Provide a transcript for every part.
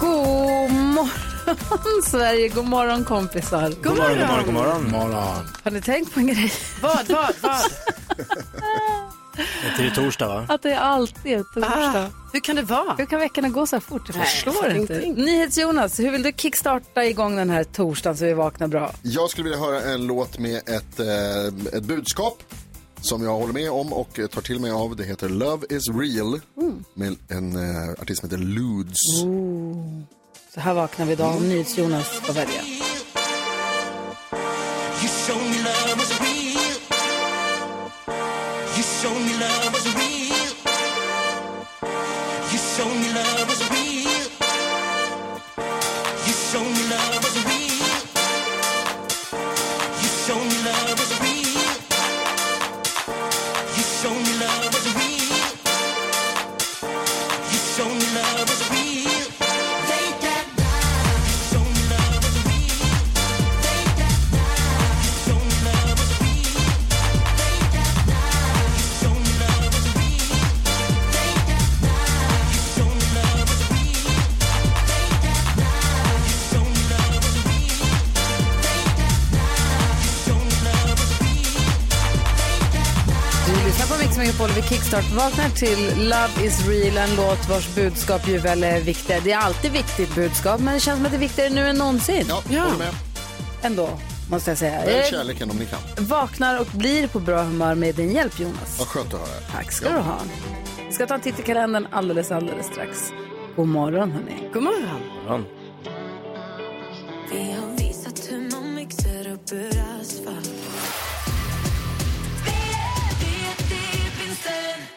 God morgon, Sverige. God morgon, kompisar. God morgon, god morgon, god morgon. morgon. Har ni tänkt på en grej? Vad, vad, vad? Det är torsdag va? Att det är alltid är torsdag. Ah, hur kan det vara? Hur kan veckorna gå så här fort? Jag Nej, förstår fattar inte. NyhetsJonas, hur vill du kickstarta igång den här torsdagen så vi vaknar bra? Jag skulle vilja höra en låt med ett, eh, ett budskap som jag håller med om och tar till mig av. Det heter Love is real med en eh, artist som heter Ludes. Så här vaknar vi idag om NyhetsJonas får välja. Megapol. Vi kickstart-vaknar till Love is real, en låt vars budskap ju väl är viktigt. Det är alltid viktigt budskap, men det känns som att det är viktigare nu än någonsin. Ja, med. Ändå, måste jag säga. Välj kärleken om ni kan. vaknar och blir på bra humör med din hjälp, Jonas. Vad skönt att höra. Tack ska du ha. Vi ska ta en titt i kalendern alldeles, alldeles strax. God morgon, hörni. God morgon. Ja.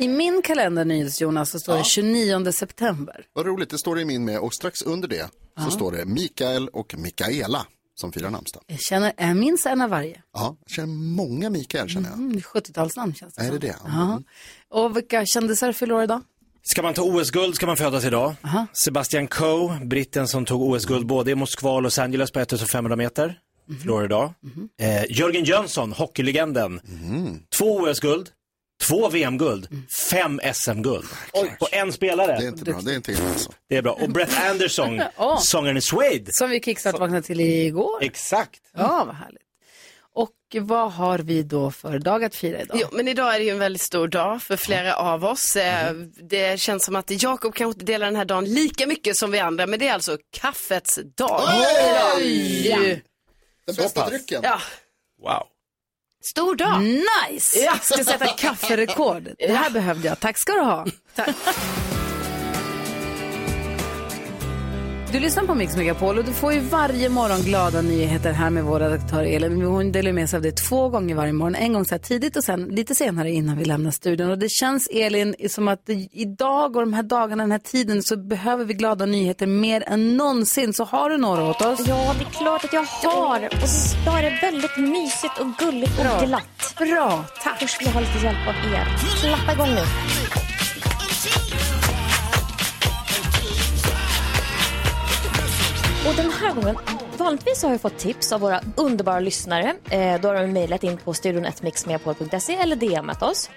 I min kalender, NyhetsJonas, så står det 29 september. Vad roligt, det står det i min med. Och strax under det så står det Mikael och Mikaela som firar namnsdag. Jag känner, jag minns en av varje. Ja, jag känner många Mikael känner jag. Mm, 70-talsnamn känns det Är det det? Ja. Och vilka kändisar fyller år idag? Ska man ta OS-guld ska man födas idag. Sebastian Coe, britten som tog OS-guld både i Moskva och Los Angeles på 1500 meter. Förlorar idag. Eh, Jörgen Jönsson, hockeylegenden. Två OS-guld, två VM-guld, fem SM-guld. På en spelare. Det är inte bra, det är inte illa alltså. Det är bra. Och Brett Anderson, Åh. sångaren i Suede. Som vi kickstart vaknade till igår. Exakt. Ja, vad härligt. Och vad har vi då för dag att fira idag? Jo, men idag är det ju en väldigt stor dag för flera av oss. Eh, Det känns som att Jakob kanske inte delar den här dagen lika mycket som vi andra, men det är alltså kaffets dag. Oj! Ja. Den bästa pass. drycken. ja, Wow. Stor dag. Nice! Ja. Ska sätta kafferekord. Det här behövde jag. Tack ska du ha. Tack. Du lyssnar på Mix Megapol och du får ju varje morgon glada nyheter här med vår redaktör Elin. Hon delar med sig av det två gånger varje morgon. En gång så här tidigt och sen lite senare innan vi lämnar studion. Och det känns Elin som att idag och de här dagarna, den här tiden så behöver vi glada nyheter mer än någonsin. Så har du några åt oss? Ja, det är klart att jag har. Och idag är det väldigt mysigt och gulligt och glatt. Bra, tack. Först vill jag ha lite hjälp av er. Klappa igång nu. Och den här gången, vanligtvis har jag fått tips av våra underbara lyssnare. Eh, då har de mejlat in på studion.mixmegapol.se eller DMat oss.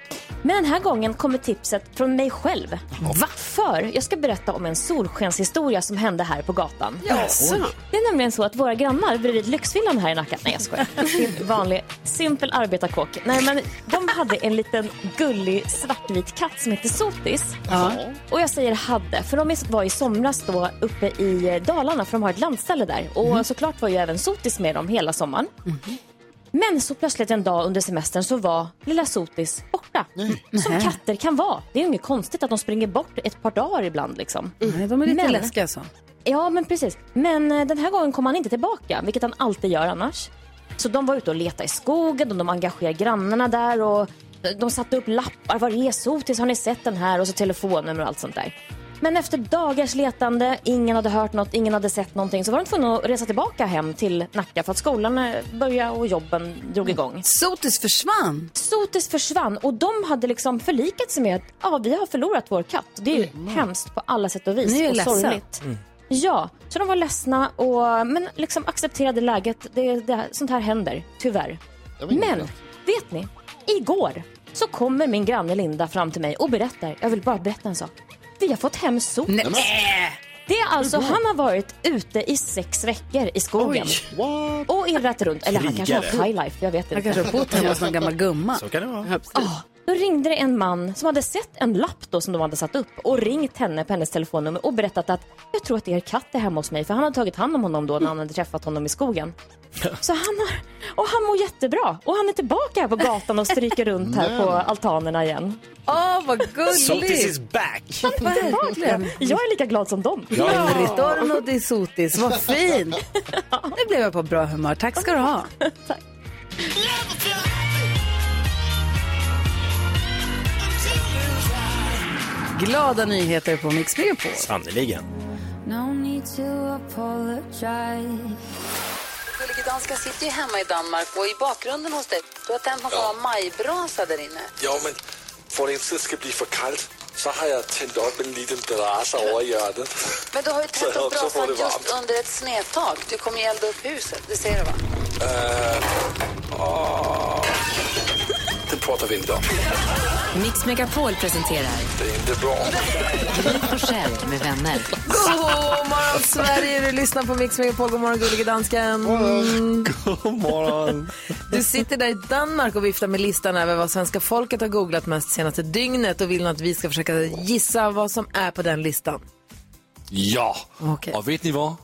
Men den här gången kommer tipset från mig själv. Va? För jag ska berätta om en solskenshistoria som hände här på gatan. Jaså? Det är nämligen så att våra grannar bredvid Lyxvillan här i Nacka, nej jag skojar, en vanlig simpel arbetarkåk. Nej men de hade en liten gullig svartvit katt som heter Sotis. Och jag säger hade, för de var i somras då uppe i Dalarna för de har ett landställe där. Och såklart var ju även Sotis med dem hela sommaren. Men så plötsligt en dag under semestern så var lilla Sotis borta. Som katter kan vara. Det är ju inget konstigt att de springer bort ett par dagar ibland liksom. Nej, de är lite Men- läskiga så. Ja, men precis. Men eh, den här gången kom han inte tillbaka, vilket han alltid gör annars. Så de var ute och letade i skogen och de engagerade grannarna där och de satte upp lappar. Var är Sotis? Har ni sett den här? Och så telefonnummer och allt sånt där. Men efter dagars letande, ingen hade hört något, ingen hade sett någonting, så var de tvungna att resa tillbaka hem till Nacka för att skolan eh, började och jobben drog igång. Sotis försvann. Sotis försvann och de hade liksom förlikat sig med att ja, vi har förlorat vår katt. Det är ju hemskt på alla sätt och vis Ni är och sorgligt. Ja, så de var ledsna och men liksom accepterade läget. Det, det, sånt här händer, tyvärr. Men, vet ni? Igår så kommer min granne Linda fram till mig och berättar, jag vill bara berätta en sak. Vi har fått hem sotis. Det är alltså, han har varit ute i sex veckor i skogen. Och irrat runt. Eller han kanske har Krigare. high life, jag vet inte. kanske har bott hemma hos någon gammal gumma. Så kan det vara. Ah, då ringde det en man som hade sett en lapp då som de hade satt upp och ringt henne på hennes telefonnummer och berättat att jag tror att er katt är hemma hos mig för han hade tagit hand om honom då när han hade träffat honom i skogen. Så han har, och han mår jättebra och han är tillbaka här på gatan och stryker runt här på altanerna igen. Åh, vad Sotis gulligt! is back! Verkligen. Jag är lika glad som dem. Ritorno di Sotis, vad fint! Nu blev jag på bra humör. Tack ska du ha. Tack. Glada nyheter på Mix Megapol. Sannerligen. Gullige danska sitter ju hemma i Danmark och i bakgrunden hos dig, du har tänt någon form av majbrasa där inne. Ja, men för att det inte ska bli för kallt så har jag tänt upp en liten brasa över hörnet. Men du har ju tänt upp brasan just under ett snedtak. Du kommer ju elda upp huset, det ser du va? Uh, det pratar vi inte om. Mix Megapol presenterar Det är inte bra. Gry med vänner. God morgon Sverige, du lyssnar på Mix Megapol. God morgon gullige dansken. God morgon. Du sitter där i Danmark och viftar med listan över vad svenska folket har googlat mest senaste dygnet och vill att vi ska försöka gissa vad som är på den listan. Ja, Okej. och vet ni vad?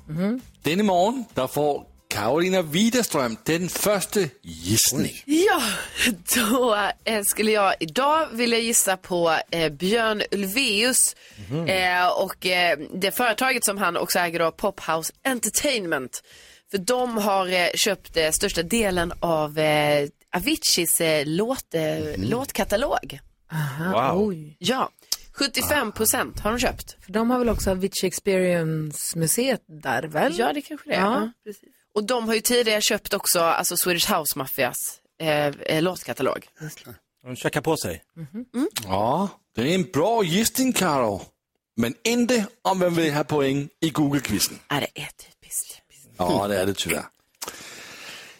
Denne morgon där får Karolina Widerström den första gissning. Ja, då eh, skulle jag idag vilja gissa på eh, Björn Ulvaeus eh, och eh, det företaget som han också äger då, Pophouse Entertainment. För de har eh, köpt eh, största delen av eh, Aviciis eh, låt, eh, låtkatalog. Wow. Ja, 75 procent har de köpt. För de har väl också Avicii Experience-museet där väl? Ja, det kanske det är. Ja. Ja. Och de har ju tidigare köpt också alltså Swedish House Mafias eh, eh, låtkatalog. De checkar på sig. Ja, det är en bra gissning Karo. Men inte om man vill ha poäng i Google-quizen. Ja, det är typiskt. Ja, det är det tyvärr.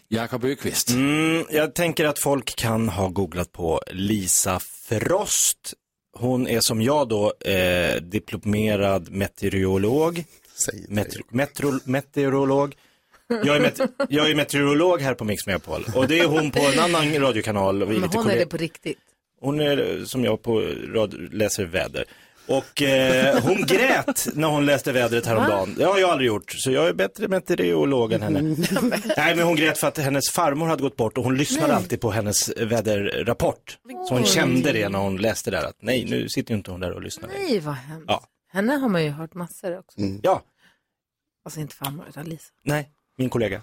Jakob Öqvist. Mm, jag tänker att folk kan ha googlat på Lisa Frost. Hon är som jag då eh, diplomerad meteorolog. Säg inte Metro, metro, meteorolog. Jag är, met, jag är meteorolog här på Mix Megapol och det är hon på en annan radiokanal. Och Men hon är det på riktigt. Hon är som jag på radio, läser väder. Och eh, hon grät när hon läste vädret häromdagen. Det har jag aldrig gjort, så jag är bättre meteorolog än henne. Nej, men hon grät för att hennes farmor hade gått bort och hon lyssnade alltid på hennes väderrapport. Så hon kände det när hon läste där att nej, nu sitter ju inte hon där och lyssnar. längre. Nej, vad hemskt. Ja. Henne har man ju hört massor också. Ja, Alltså inte farmor, utan Lisa. nej, min kollega.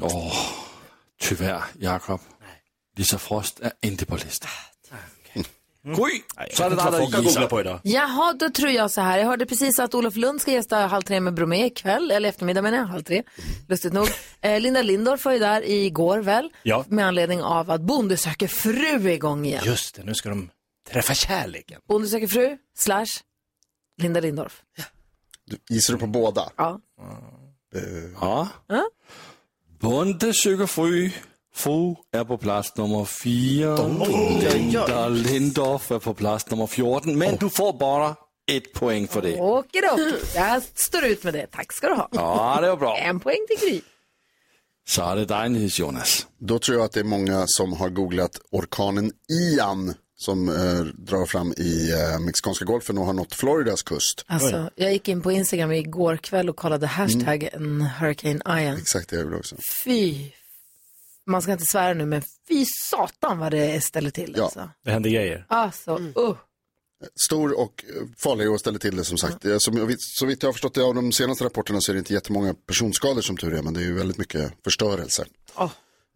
Åh, tyvärr Jakob. Lisa Frost är inte på listan. Nej, så har gissar. googlat på idag. Jaha, då tror jag så här. Jag hörde precis att Olof Lund ska gästa Halv tre med Bromé ikväll, eller eftermiddag menar jag, halv tre. Lustigt nog. Eh, Linda Lindorff var ju där igår väl, Ja. med anledning av att Bonde söker fru är igång igen. Just det, nu ska de träffa kärleken. Bonde söker fru, slash Linda Lindorff. Du- Gissar du på båda? Ja. Ja. Ja. Bonde söker fru. Fru är på plats nummer fyra. Linda Lindorff är på plats nummer 14. Men du får bara ett poäng för det. Okidoki, jag står ut med det. Tack ska du ha. Ja, det var bra. En poäng till Gry. Så är det dig Jonas. Då tror jag att det är många som har googlat orkanen Ian som eh, drar fram i eh, Mexikanska golfen och har nått Floridas kust. Alltså, jag gick in på Instagram igår kväll och kollade hashtaggen Hurricane Ian. Exakt det jag gjorde också. Fy, man ska inte svära nu, men fy satan vad det ställer till. Ja. Alltså, Det händer grejer. alltså uh. Stor och eh, farlig och ställer till det som sagt. Eh, Som, jag vet- så vitt jag har förstått det av de senaste rapporterna så är det inte jättemånga personskador som tur är, men det är ju väldigt mycket förstörelse.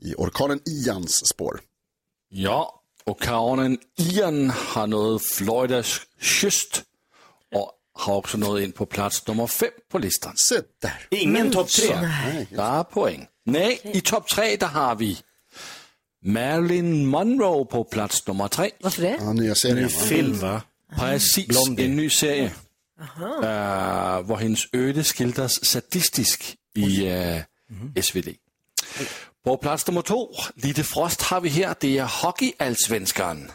I orkanen Ians spår. Ja, och kanonen Ian har nået Floridas kyst och har också nått in på plats nummer fem på listan. Där. Ingen topp tre. Där är poäng. Nej, i topp tre där har vi Marilyn Monroe på plats nummer tre. Varför det? Ja, nya serien. Ny film va? Precis, Blondie. en ny serie. Uh, hvor hendes öde skildras sadistisk i uh, SVT. På plats nummer två, lite frost har vi här, det är Hockeyallsvenskan.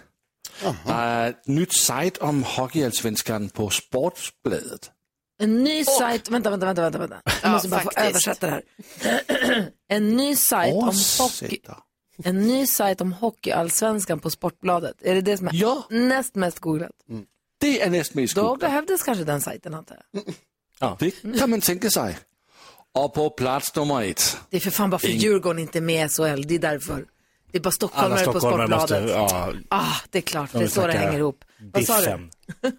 Der er et nyt site om Hockeyallsvenskan på Sportsbladet. En ny sajt, vänta, vänta, vänta, vänta, vänta. Jag måste bara få faktiskt. översätta det här. en ny sajt om hockey. En ny sajt om hockeyallsvenskan på Sportbladet. Är det det som är Ja. näst mest googlat? Det är näst mest Då googlat. behövdes kanske den sajten antar jag. Det kan man tänka sig. Och på plats nummer ett. Det är för fan bara för Ing- Djurgården inte är med i SHL, det är därför. Det är bara stockholmare på stockholmare Sportbladet. måste, ja, Ah, det är klart, det de är så det hänger ihop. Vad sa du?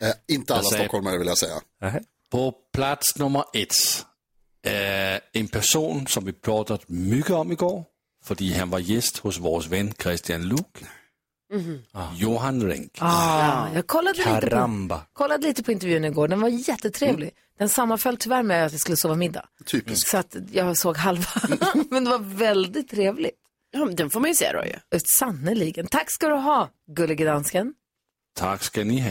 Eh, inte alla säger- stockholmare vill jag säga. På plats nummer ett. är en person som vi pratat mycket om igår. För han var gäst hos vår vän Christian Luuk. Johan Renck. Ah, jag kollade lite, på, kollade lite på intervjun igår, den var jättetrevlig. Den sammanföll tyvärr med att jag skulle sova middag. Typiskt. Så att jag såg halva, men det var väldigt trevligt. Ja, men den får man ju se då ju. Sannerligen. Tack ska du ha, gullige dansken. Tack ska ni ha.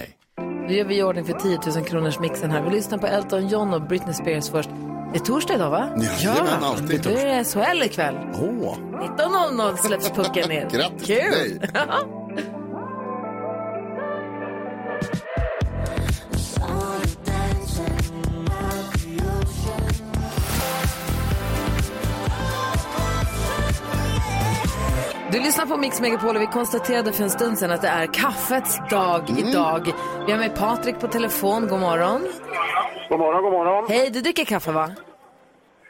Nu gör vi i ordning för 10 000 kronors mixen här. Vi lyssnar på Elton John och Britney Spears först. Det är torsdag idag va? Jajamän, alltid. Då är det SHL ikväll. Åh, 19.00 släpps pucken ner. Grattis till Kul! dig. Du lyssnar på Mix Megapol och vi konstaterade för en stund sedan att det är kaffets dag Mm. idag. Vi har med Patrik på telefon. God morgon. God morgon, god morgon. Hej, du dricker kaffe va?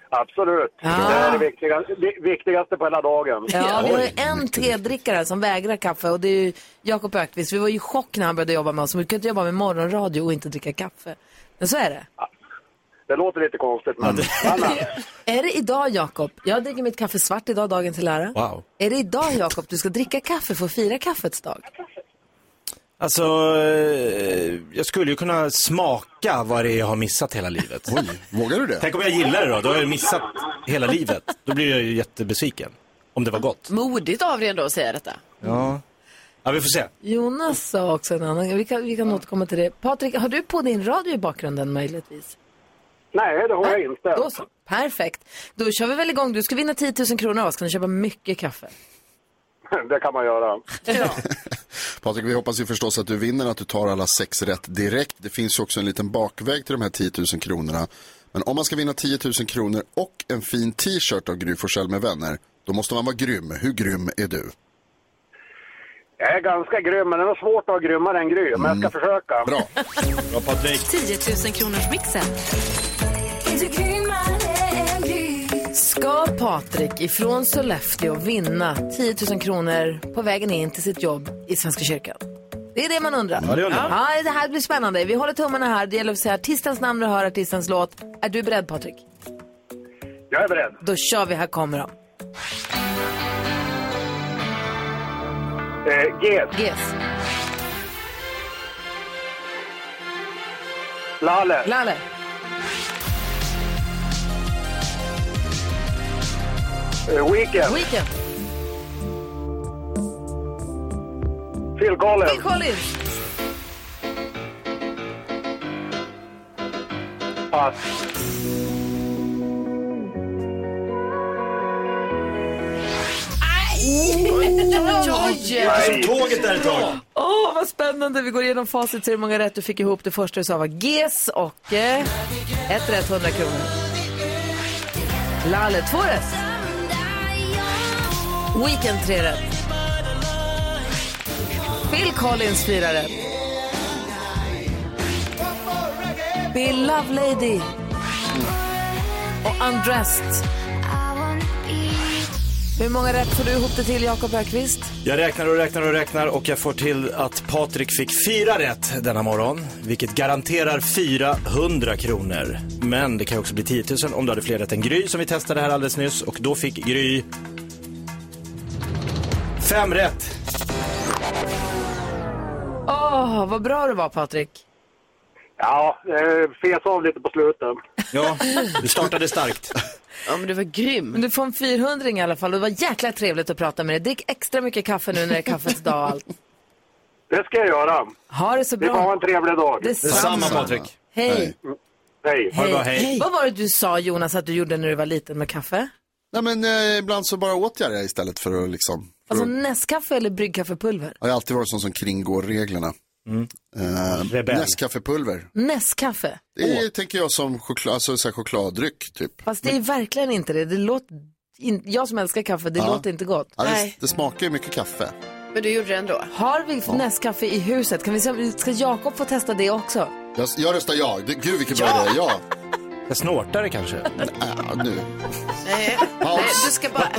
Absolut. Ja. Det är det viktiga, det viktigaste på hela dagen. Ja, vi har ju en tedrickare som vägrar kaffe och det är ju Jakob Ökvist. Vi var ju i chock när han började jobba med oss. Vi kan inte jobba med morgonradio och inte dricka kaffe. Men så är det. Det låter lite konstigt, men Är det idag, Jakob? Jag dricker mitt kaffe svart idag, dagen till ära. Wow. Är det idag, Jakob, du ska dricka kaffe för att fira kaffets dag? Alltså, eh, jag skulle ju kunna smaka vad det är jag har missat hela livet. oj, vågar du det? Tänk om jag gillar det då? Då har jag missat hela livet. Då blir jag ju jättebesviken. Om det var gott. Modigt av dig ändå att säga detta. Ja. Ja, vi får se. Jonas sa också en annan Vi kan, vi kan återkomma till det. Patrik, har du på din radio i bakgrunden möjligtvis? nej, det har jag inte. Då så. Perfekt. Då kör vi väl igång. Du ska vinna 10 000 kronor av oss. Kan du köpa mycket kaffe? Det kan man göra. Patrik, vi hoppas ju förstås att du vinner, att du tar alla sex rätt direkt. Det finns ju också en liten bakväg till de här 10 000 kronorna. Men om man ska vinna 10 000 kronor och en fin t-shirt av Gry Forssell med vänner, då måste man vara grym. Hur grym är du? Jag är ganska grym, men det är nog svårt att vara grymmare än Gry. Men jag ska försöka. Bra. Bra Patrik. 10 000 kronors mixen. Ska Patrik ifrån Sollefteå vinna 10 000 kronor på vägen in till sitt jobb i Svenska kyrkan? Det är det man undrar. Ja, det undrar. Ja, det här blir spännande. Vi håller tummarna här. Det gäller att säga artistens namn och höra artistens låt. Är du beredd Patrik? Jag är beredd. Då kör vi. Här kommer de. Eh, G. Yes. Lalle. Lalle. Weekend. Weekend. Phil Collins. Phil Collins. Pass. Som tåget där ett tag. Åh, vad spännande. Vi går igenom facit, ser hur många rätt du fick ihop. Det första du sa var GES och eh, ett rätt 100 kronor. Lalle, två rätt. Weekend, 3 rätt. Phil Collins, 4 rätt. Bill Lovelady. Och Undressed. Hur många rätt får du ihop det till, Jakob Ökvist? Jag räknar och räknar och räknar och jag får till att Patrik fick fyra rätt denna morgon. Vilket garanterar 400 kronor. Men det kan också bli 10 000 om du hade fler rätt än Gry som vi testade här alldeles nyss. Och då fick Gry fem rätt. Åh, vad bra du var, Patrik. Ja, eh, fes av lite på slutet. Ja, du startade starkt. Ja, men du var grym. Men du får en 400 i alla fall och det var jäkla trevligt att prata med dig. Drick extra mycket kaffe nu när det är kaffets dag och allt. Det ska jag göra. Ha det så Vi får ha bra. en trevlig dag. Detsamma. Patrik. Hej. Hej. Ha det bra, hej. Vad var det du sa Jonas att du gjorde när du var liten med kaffe? Nej men eh, ibland så bara åt jag det istället för att liksom. Alltså att, Nescafé eller bryggkaffepulver? jag har alltid varit sån som kringgår reglerna. Eh, Rebell. Nescaffepulver. Nescafé? Det är, tänker jag som choklad, alltså, så här, chokladdryck typ. Fast det är verkligen inte det. det låter, in, jag som älskar kaffe, det Ja. låter inte gott. Ja, det, det smakar ju mycket kaffe. Men du gjorde det ändå. Har vi Nescafé i huset? Kan vi se, ska Jakob få testa det också? Jag, jag röstar ja. Det, gud vilken bra idé. Ja. Jag snortar det kanske. ja nu. Nej, nej, du ska bara...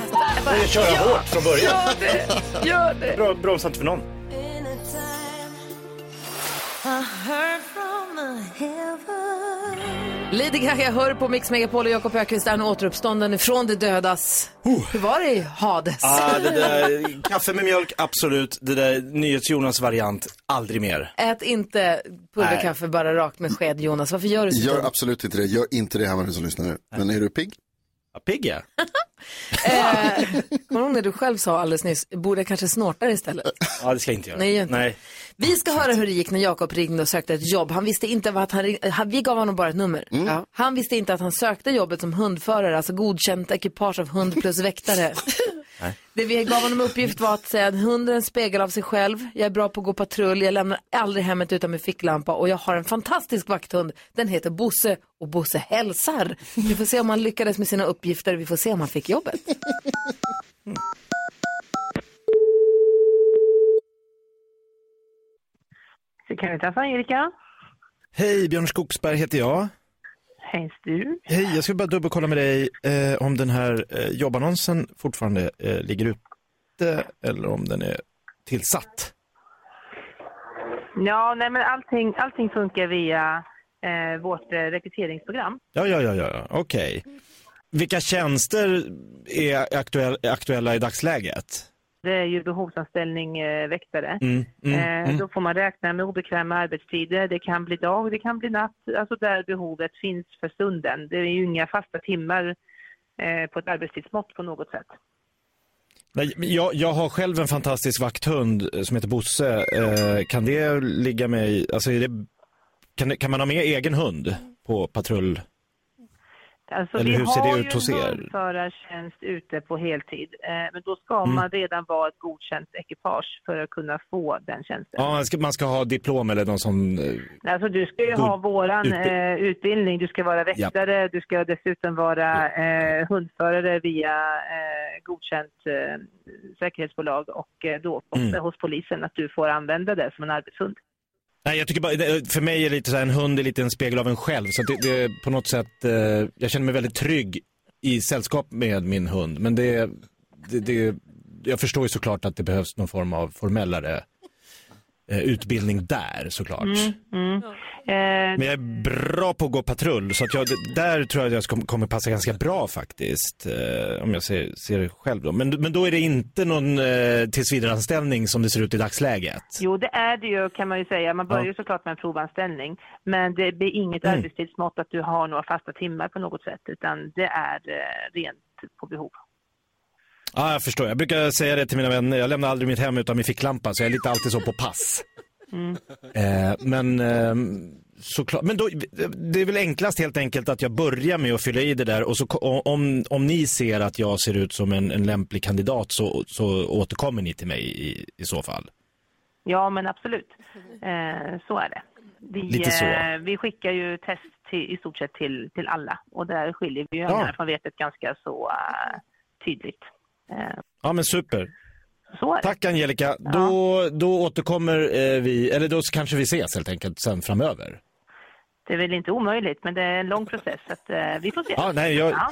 bara Jag köra hårt från början. Gör det, gör det. Bra, bromsa inte för någon. Lady Gaga hör på Mix Megapol och Jakob Öqvist är nu återuppstånden ifrån de dödas. Hur var det i Hades? Ah, det där, kaffe med mjölk, absolut. Det där NyhetsJonas variant, aldrig mer. Ät inte pulverkaffe bara rakt med sked Jonas. Varför gör du så? Gör absolut inte det. Gör inte det hemma du som lyssnar nu. Men är du pigg? Ja, pigg ja. Eh, Kommer du ihåg när du själv sa alldeles nyss, borde jag kanske snorta det istället? Ja, det ska jag inte göra. Nej, inte. Nej. Vi ska höra hur det gick när Jakob ringde och sökte ett jobb. Han visste inte vad han han- Vi gav honom bara ett nummer. Ja. Han visste inte att han sökte jobbet som hundförare, alltså godkänt ekipage av hund plus väktare. Det vi gav honom uppgift var att säga att hunden är en spegel av sig själv. Jag är bra på att gå patrull, jag lämnar aldrig hemmet utan min ficklampa och jag har en fantastisk vakthund. Den heter Bosse och Bosse hälsar. Vi får se om han lyckades med sina uppgifter, vi får se om han fick jobbet. Securitas Angelica. Hej, Björn Skogsberg heter jag. Hej du. Hej, jag ska bara dubbelkolla med dig eh, om den här eh, jobbannonsen fortfarande eh, ligger ute eller om den är tillsatt. Ja, nej men allting, allting funkar via eh, vårt eh, rekryteringsprogram. Ja, ja, ja, ja. okej. Vilka tjänster är aktuell, aktuella i dagsläget? Det är ju behovsanställning eh, väktare. Mm, mm, eh, mm. Då får man räkna med obekväma arbetstider. Det kan bli dag, det kan bli natt. Alltså där behovet finns för stunden. Det är ju inga fasta timmar eh, på ett arbetstidsmått på något sätt. Nej, jag, jag har själv en fantastisk vakthund eh, som heter Bosse. Eh, kan det ligga mig, alltså det, kan, kan man ha med egen hund på patrull? Alltså, Eller vi hur ser det har ut ju hos en er? hundförartjänst ute på heltid. Eh, men då ska Mm. man redan vara ett godkänt ekipage för att kunna få den tjänsten. Ja, man ska, man ska ha diplom eller någon som... eh, Alltså du ska ju God ha våran utbild- eh, utbildning. Du ska vara väktare, du ska dessutom vara eh, hundförare via eh, godkänt eh, säkerhetsbolag och då Mm. hos polisen att du får använda det som en arbetshund. Nej, jag tycker bara, för mig är det lite så här, en hund är lite en spegel av en själv. Så att det, det är på något sätt, eh, jag känner mig väldigt trygg i sällskap med min hund. Men det, det, det, jag förstår ju såklart att det behövs någon form av formellare utbildning där såklart. Mm, mm. Eh, Men jag är bra på att gå patrull, så att jag, där tror jag att jag kommer passa ganska bra faktiskt. Eh, om jag ser, ser det själv då. Men, men då är det inte någon eh, tillsvidareanställning som det ser ut i dagsläget. Jo, det är det ju kan man ju säga. Man börjar ju såklart med en provanställning. Men det blir inget Mm. arbetstidsmått att du har några fasta timmar på något sätt. Utan det är eh, rent på behov. Ja, jag förstår. Jag brukar säga det till mina vänner. Jag lämnar aldrig mitt hem utan min ficklampa, så jag är lite alltid så på pass. Mm. Eh, men eh, såklart, men då, det är väl enklast helt enkelt att jag börjar med att fylla i det där och så om, om ni ser att jag ser ut som en, en lämplig kandidat så, så återkommer ni till mig i, i så fall. Ja, men absolut. Eh, så är det. Vi, så. Eh, vi skickar ju test till, i stort sett till, till alla. Och där skiljer vi ju Ja. från vetet ganska så tydligt. Eh, Ja men super. Tack Angelica. Då, då återkommer eh, vi, eller då kanske vi ses helt enkelt sen framöver. Det är väl inte omöjligt, men det är en lång process. Så att, eh, vi får se. Ja, nej, jag, ja.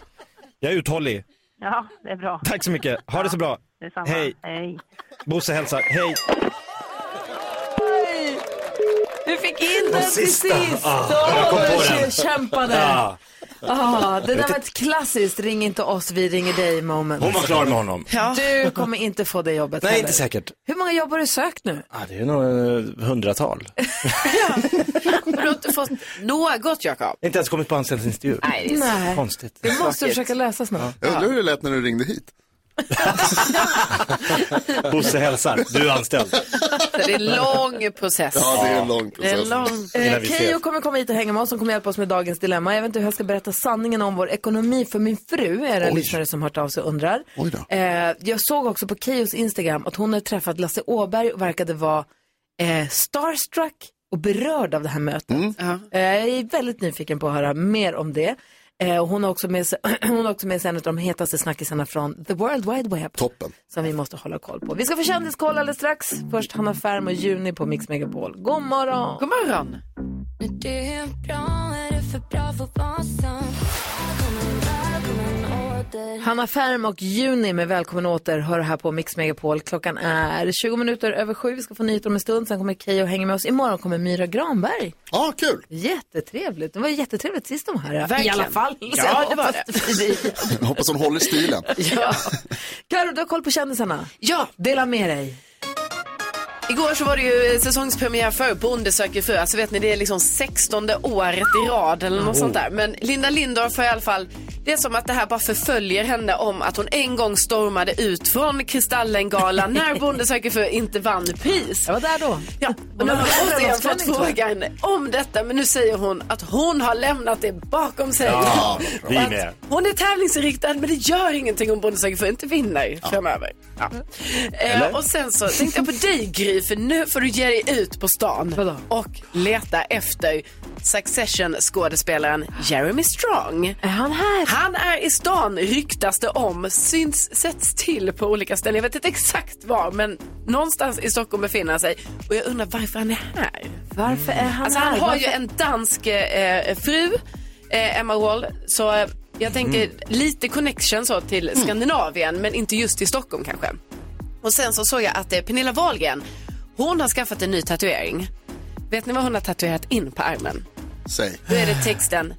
jag är uthållig. ja, det är bra. Tack så mycket. Ha det så bra. Detsamma. Hej. Hej. Bosse hälsar. Hej. Du fick in den till sist! Ah, jag kom på jag den. kämpade! Ja. Ah, det där var ett klassiskt ring inte oss, vi ringer dig moment. Hon var klar med honom. Du kommer inte få det jobbet Nej, heller. inte säkert. Hur många jobb har du sökt nu? Ja, det är nog eh, hundratal. Du har inte fått något, Jakob. Inte ens kommit på anställningsintervju. Nej, det är Nej. Konstigt. Det måste du försöka lösa snart. Jag undrar hur det lät när du ringde hit. Bosse hälsar, du är anställd. Det är en lång process. Ja, det är en lång Det är process. en lång... Eh, vi Keyyo kommer komma hit och hänga med oss som kommer hjälpa oss med dagens dilemma. Jag vet inte hur jag ska berätta sanningen om vår ekonomi för min fru, är det en lyssnare som hört av sig och undrar. Eh, jag såg också på Keyyos Instagram att hon har träffat Lasse Åberg och verkade vara eh, starstruck och berörd av det här mötet. Eh, jag är väldigt nyfiken på att höra mer om det. Eh, hon har också med sig, hon har också med sig en av de hetaste snackisarna från the world wide web. Toppen. Som vi måste hålla koll på. Vi ska få kändiskoll alldeles strax. Först Hanna Färm och Juni på Mix Megapol. God morgon! God morgon. Hanna Färm och Juni med Välkommen åter hör här på Mix Megapol. Klockan är 20 minuter över sju. Vi ska få nyheter om en stund. Sen kommer Keyyo och hänga med oss. Imorgon kommer Myra Granberg. Ja, ah, kul. Jättetrevligt. Det var jättetrevligt sist de här. I Verkligen. alla fall. Ja, det var hoppas det. hoppas hon håller stilen. ja. Karo, du har koll på kändisarna. Ja, Dela med dig. Igår så var det ju säsongspremiär för Bonde söker fru. Alltså vet ni, det är liksom 16 året i rad eller något sånt där. Men Linda Lindorff har i alla fall, det är som att det här bara förföljer henne om att hon en gång stormade ut från Kristallengalan när Bonde söker fru inte vann pris. Jag var där då. Ja, och nu har hon återigen fått frågan om detta men nu säger hon att hon har lämnat det bakom sig. Ja, vi med. Hon är tävlingsinriktad men det gör ingenting om Bonde söker fru inte vinner framöver. Ja. Eh, och sen så tänkte jag på dig Gry för nu får du ge dig ut på stan Vadå? och leta efter Succession-skådespelaren Jeremy Strong. Är han här? Han är i stan, ryktas det om, syns, sätts till på olika ställen. Jag vet inte exakt var, men någonstans i Stockholm befinner han sig. Och jag undrar varför han är här. Varför är han Alltså här? han har Varför? ju en dansk eh, fru, eh, Emma Wall, så eh, jag tänker lite connection så till Skandinavien, men inte just till Stockholm kanske. Och sen så såg jag att eh, Pernilla Wahlgren, hon har skaffat en ny tatuering. Vet ni vad hon har tatuerat in på armen? Säg. Då är det texten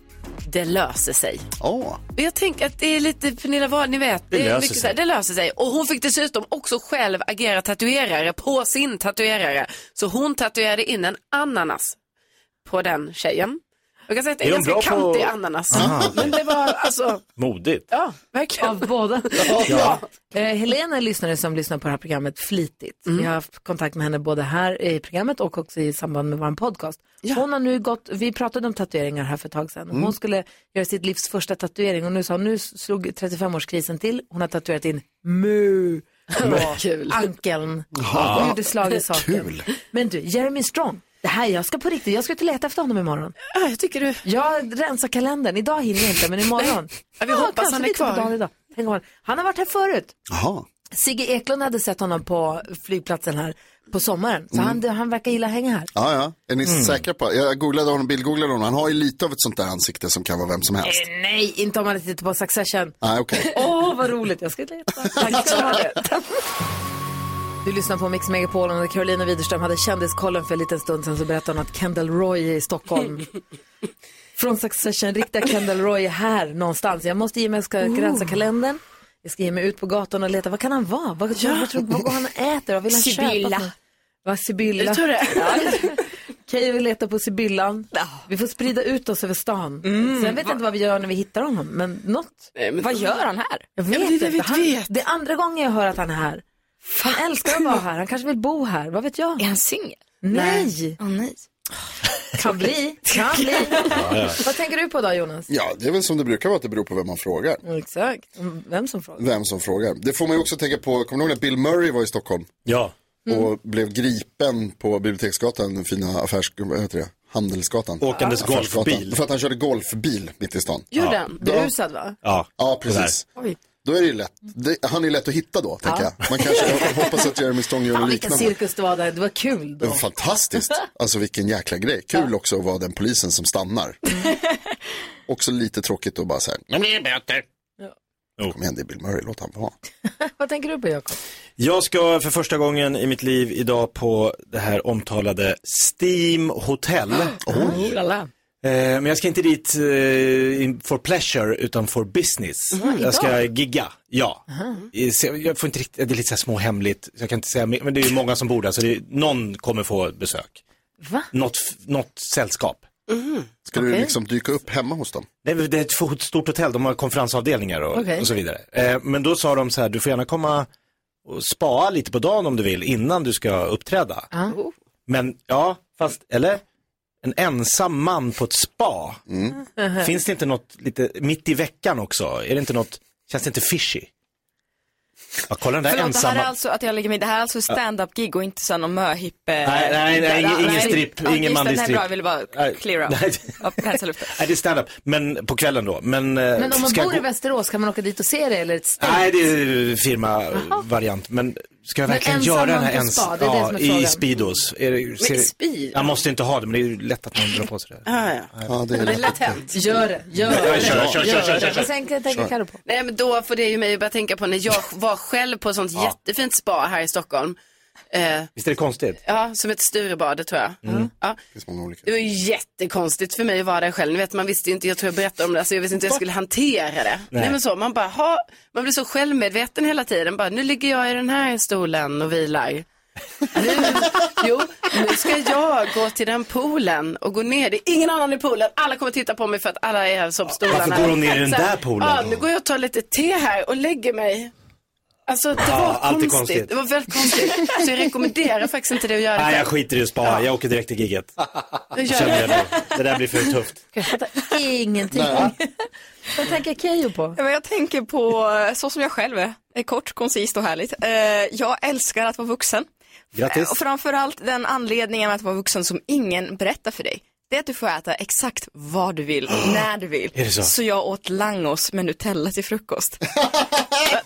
Det löser sig. Och jag tänker att det är lite Pernilla Wahlgren, ni vet. Det är löser sig. Här, det löser sig. Och hon fick dessutom också själv agera tatuerare på sin tatuerare. Så hon tatuerade in en ananas på den tjejen. Jag kan säga att det är, Är ganska bra på- kantig ananas. Aha. Men det var alltså, Modigt. ja, verkligen. Av båda. Ja. Eh, Helena är lyssnare som lyssnar på det här programmet flitigt. Mm. Vi har haft kontakt med henne både här i programmet och också i samband med vår podcast. Hon har nu gått, vi pratade om tatueringar här för ett tag sedan. Mm. Hon skulle göra sitt livs första tatuering och nu sa hon, nu slog 35-årskrisen till. Hon har tatuerat in mu Kul. ankeln. Och gjorde slag i saken. Kul. Men du, Jeremy Strong. Det här, jag ska på riktigt, jag ska ut och leta efter honom imorgon. Ja, jag tycker du. Jag rensar kalendern, idag hinner jag inte men imorgon. Ja, vi hoppas han är kvar. idag. Tänk om han, har varit här förut. Jaha. Sigge Eklund hade sett honom på flygplatsen här på sommaren. Så han, han verkar gilla att hänga här. Ja, ja. Är ni säkra på? Jag googlade honom, bildgooglade honom. Han har ju lite av ett sånt där ansikte som kan vara vem som helst. Eh, nej, inte om man tittar på Succession. Nej, okej. Åh, vad roligt. Jag ska leta. Tack ska du ha. Du lyssnar på Mix Megapol och Carolina Widerström hade kändiskollen för en liten stund sedan så berättade hon att Kendall Roy är i Stockholm. Från Succession, riktiga Kendall Roy är här någonstans. Jag måste ge mig, jag ska rensa kalendern. Jag ska ge mig ut på gatan och leta, vad kan han vara? Vad, vad, vad, tror- vad går han och äter? Vad vill han Sibylla. köpa? Vad Sibylla? Tror det. Keyyo vill leta på Sibyllan. Vi får sprida ut oss över stan. Mm. Sen vet jag inte vad vi gör när vi hittar honom, men något. Vad gör han här? Jag vet Ja, men det inte. Han. Det är andra gången jag hör att han är här. Han älskar att vara här. Han kanske vill bo här. Vad vet jag? Är han singel? Nej. Åh nej. Kan bli. Kan bli. Vad tänker du på då Jonas? Ja, det är väl som det brukar vara att det beror på vem man frågar. Exakt. Vem som frågar. Vem som frågar. Det får man ju också tänka på, kommer du ihåg när Bill Murray var i Stockholm? Ja. Och blev gripen på Biblioteksgatan, den fina affärs... Vad heter det? Handelsgatan. Åkandes golfbil. För att han körde golfbil mitt i stan. Gjorde han? Berusad va? Ja, Ja, precis. Då är det ju lätt. Det, han är lätt att hitta då, tänker jag. Man kanske hoppas att Jeremy Strong gör något vilken liknande. cirkus det var där. Det var kul Det då. var fantastiskt. Alltså vilken jäkla grej. Kul också att vara den polisen som stannar. också lite tråkigt att bara säga, nu blir det böter. Jo. Kom igen, det är Bill Murray, låt han vara. Vad tänker du på Jakob? Jag ska för första gången i mitt liv idag på det här omtalade Steam Hotel. Oh, lala. Eh, men jag ska inte dit eh, for pleasure utan for business. Mhm, jag ska gigga, ja. Så Jag får inte riktigt, det är lite så här små hemligt, så jag kan inte säga mer, men det är ju många som bor där så det är, någon kommer få besök. Va? Något, något sällskap. Ska du liksom dyka upp hemma hos dem? Det är, det är ett stort hotell, de har konferensavdelningar och, Okej. och så vidare. Eh, men då sa de så här, du får gärna komma och spa lite på dagen om du vill innan du ska uppträda. Men ja, fast, eller? En ensam man på ett spa. Mhm. Finns det inte något lite mitt i veckan också? Är det inte något, känns det inte fishy? Ja, kolla den där Förlåt, det här ensamma. är alltså att jag lägger mig, det här är alltså stand-up-gig och inte så någon möhippe. Nej, nej, nej, ingen- ingen stripp, Ja, ingen just det, manlig nej, stripp. bra, jag ville bara Nej, clear nej. Nej, det är stand-up, men på kvällen då. Men, eh, Men om man bor i gå- Västerås, kan man åka dit och se det eller ett ställe? Nej, det är firma-variant. Men ska jag verkligen göra den här ens... spa, det är det som är I frågan. Speedos. Är det, ser, Speedo? Jag måste inte ha det, men det är ju lätt att man drar på sig det. Ah, ja. Ja, det Det är lätt hänt. Gör det, gör Ja, det. kör, kör, kör, kör, kör, kör. Och sen tänker Kör. Carro på. Nej men då får det ju mig att börja tänka på när jag var själv på ett sånt jättefint spa här i Stockholm. Eh, Visst är det konstigt? ja, som ett Sturebadet tror jag. Mm. Ja. finns många olika. Det var ju jättekonstigt för mig att vara där själv. Ni vet, man visste ju inte, jag tror jag berättade om det, alltså jag visste inte hur jag skulle hantera det. Nej, Nej. men så, man bara, ha, man blir så självmedveten hela tiden. Bara, nu ligger jag i den här stolen och vilar. Nu, jo, nu ska jag gå till den poolen och gå ner. Det är ingen annan i poolen. Alla kommer titta på mig för att alla är här som stolarna. Varför går hon ner i den där poolen? Ja, nu går jag och tar lite te här och lägger mig. Alltså det Ja, var allt är konstigt. konstigt. Det var väldigt konstigt. Så jag rekommenderar faktiskt inte det att göra det Nej, jag skiter i att spa. Jag åker direkt till gigget. Jag gör Känner jag det. Det där blir för tufft. Jag fattar ingenting. Nej. Vad tänker Keyyo på? Ja, men jag tänker på, så som jag själv är, är kort, koncist och härligt. Eh, jag älskar att vara vuxen. Grattis. Och framförallt den anledningen med att vara vuxen som ingen berättar för dig. Det är att du får äta exakt vad du vill, när du vill. Är det så? jag åt langos med Nutella till frukost.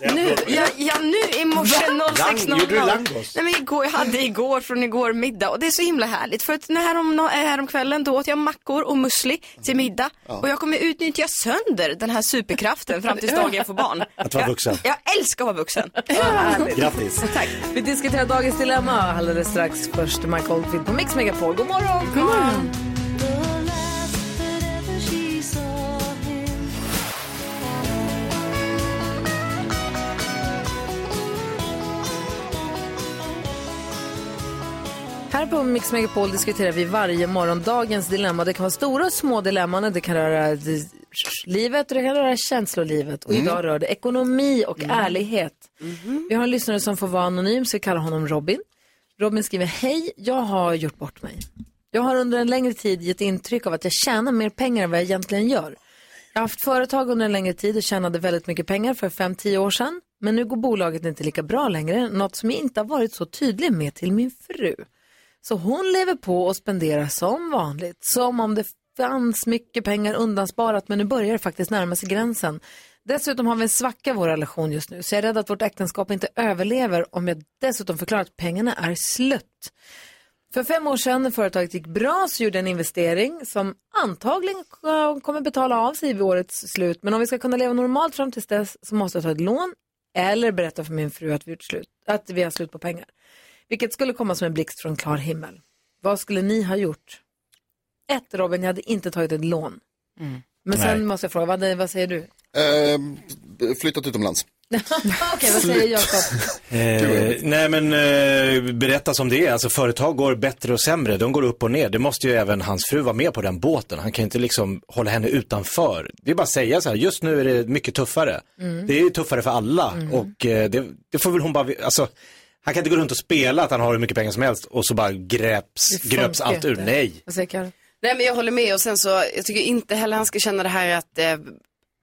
nu, ja, ja, nu i morse Va? 06.00. Lang- gjorde du langos? Nej men igår, jag hade igår från igår middag och det är så himla härligt för att när härom, häromkvällen då åt jag mackor och musli till middag och jag kommer utnyttja sönder den här superkraften fram tills dagen jag får barn. Att vara vuxen. Jag älskar att vara vuxen. Grattis. Tack. Vi diskuterar dagens dilemma alldeles strax. Först Mike Oldfield på Mix Megapol. God morgon! God morgon! Här på Mix Megapol diskuterar vi varje morgon dagens dilemma. Det kan vara stora och små dilemman. Det kan röra d- livet och det kan röra känslolivet. Och Mm. idag rör det ekonomi och ärlighet. Vi har en lyssnare som får vara anonym så vi kallar honom Robin. Robin skriver, hej, jag har gjort bort mig. Jag har under en längre tid gett intryck av att jag tjänar mer pengar än vad jag egentligen gör. Jag har haft företag under en längre tid och tjänade väldigt mycket pengar för 5-10 år sedan. Men nu går bolaget inte lika bra längre, något som jag inte har varit så tydlig med till min fru. Så hon lever på och spenderar som vanligt, som om det fanns mycket pengar undansparat, men nu börjar det faktiskt närma sig gränsen. Dessutom har vi en svacka i vår relation just nu, så jag är rädd att vårt äktenskap inte överlever om jag dessutom förklarar att pengarna är slött. För fem år sedan när företaget gick bra så gjorde jag en investering som antagligen kommer betala av sig vid årets slut. Men om vi ska kunna leva normalt fram till dess så måste jag ta ett lån eller berätta för min fru att vi, gjort slut, att vi har slut på pengar. Vilket skulle komma som en blixt från klar himmel. Vad skulle ni ha gjort? Ett, Robin, jag hade inte tagit ett lån. Men sen Nej. måste jag fråga, vad, vad säger du? Eh, flyttat utomlands. Okej, vad säger Jakob? Eh, nej men eh, berätta som det är, alltså företag går bättre och sämre, de går upp och ner. Det måste ju även hans fru vara med på den båten. Han kan ju inte liksom hålla henne utanför. Det är bara att säga så här, just nu är det mycket tuffare. Mm. Det är ju tuffare för alla Mm. och eh, det, det får väl hon bara, alltså han kan inte gå runt och spela att han har hur mycket pengar som helst och så bara greps, Det gröps allt ur. Nej. Nej men jag håller med och sen så, jag tycker inte heller han ska känna det här att, eh,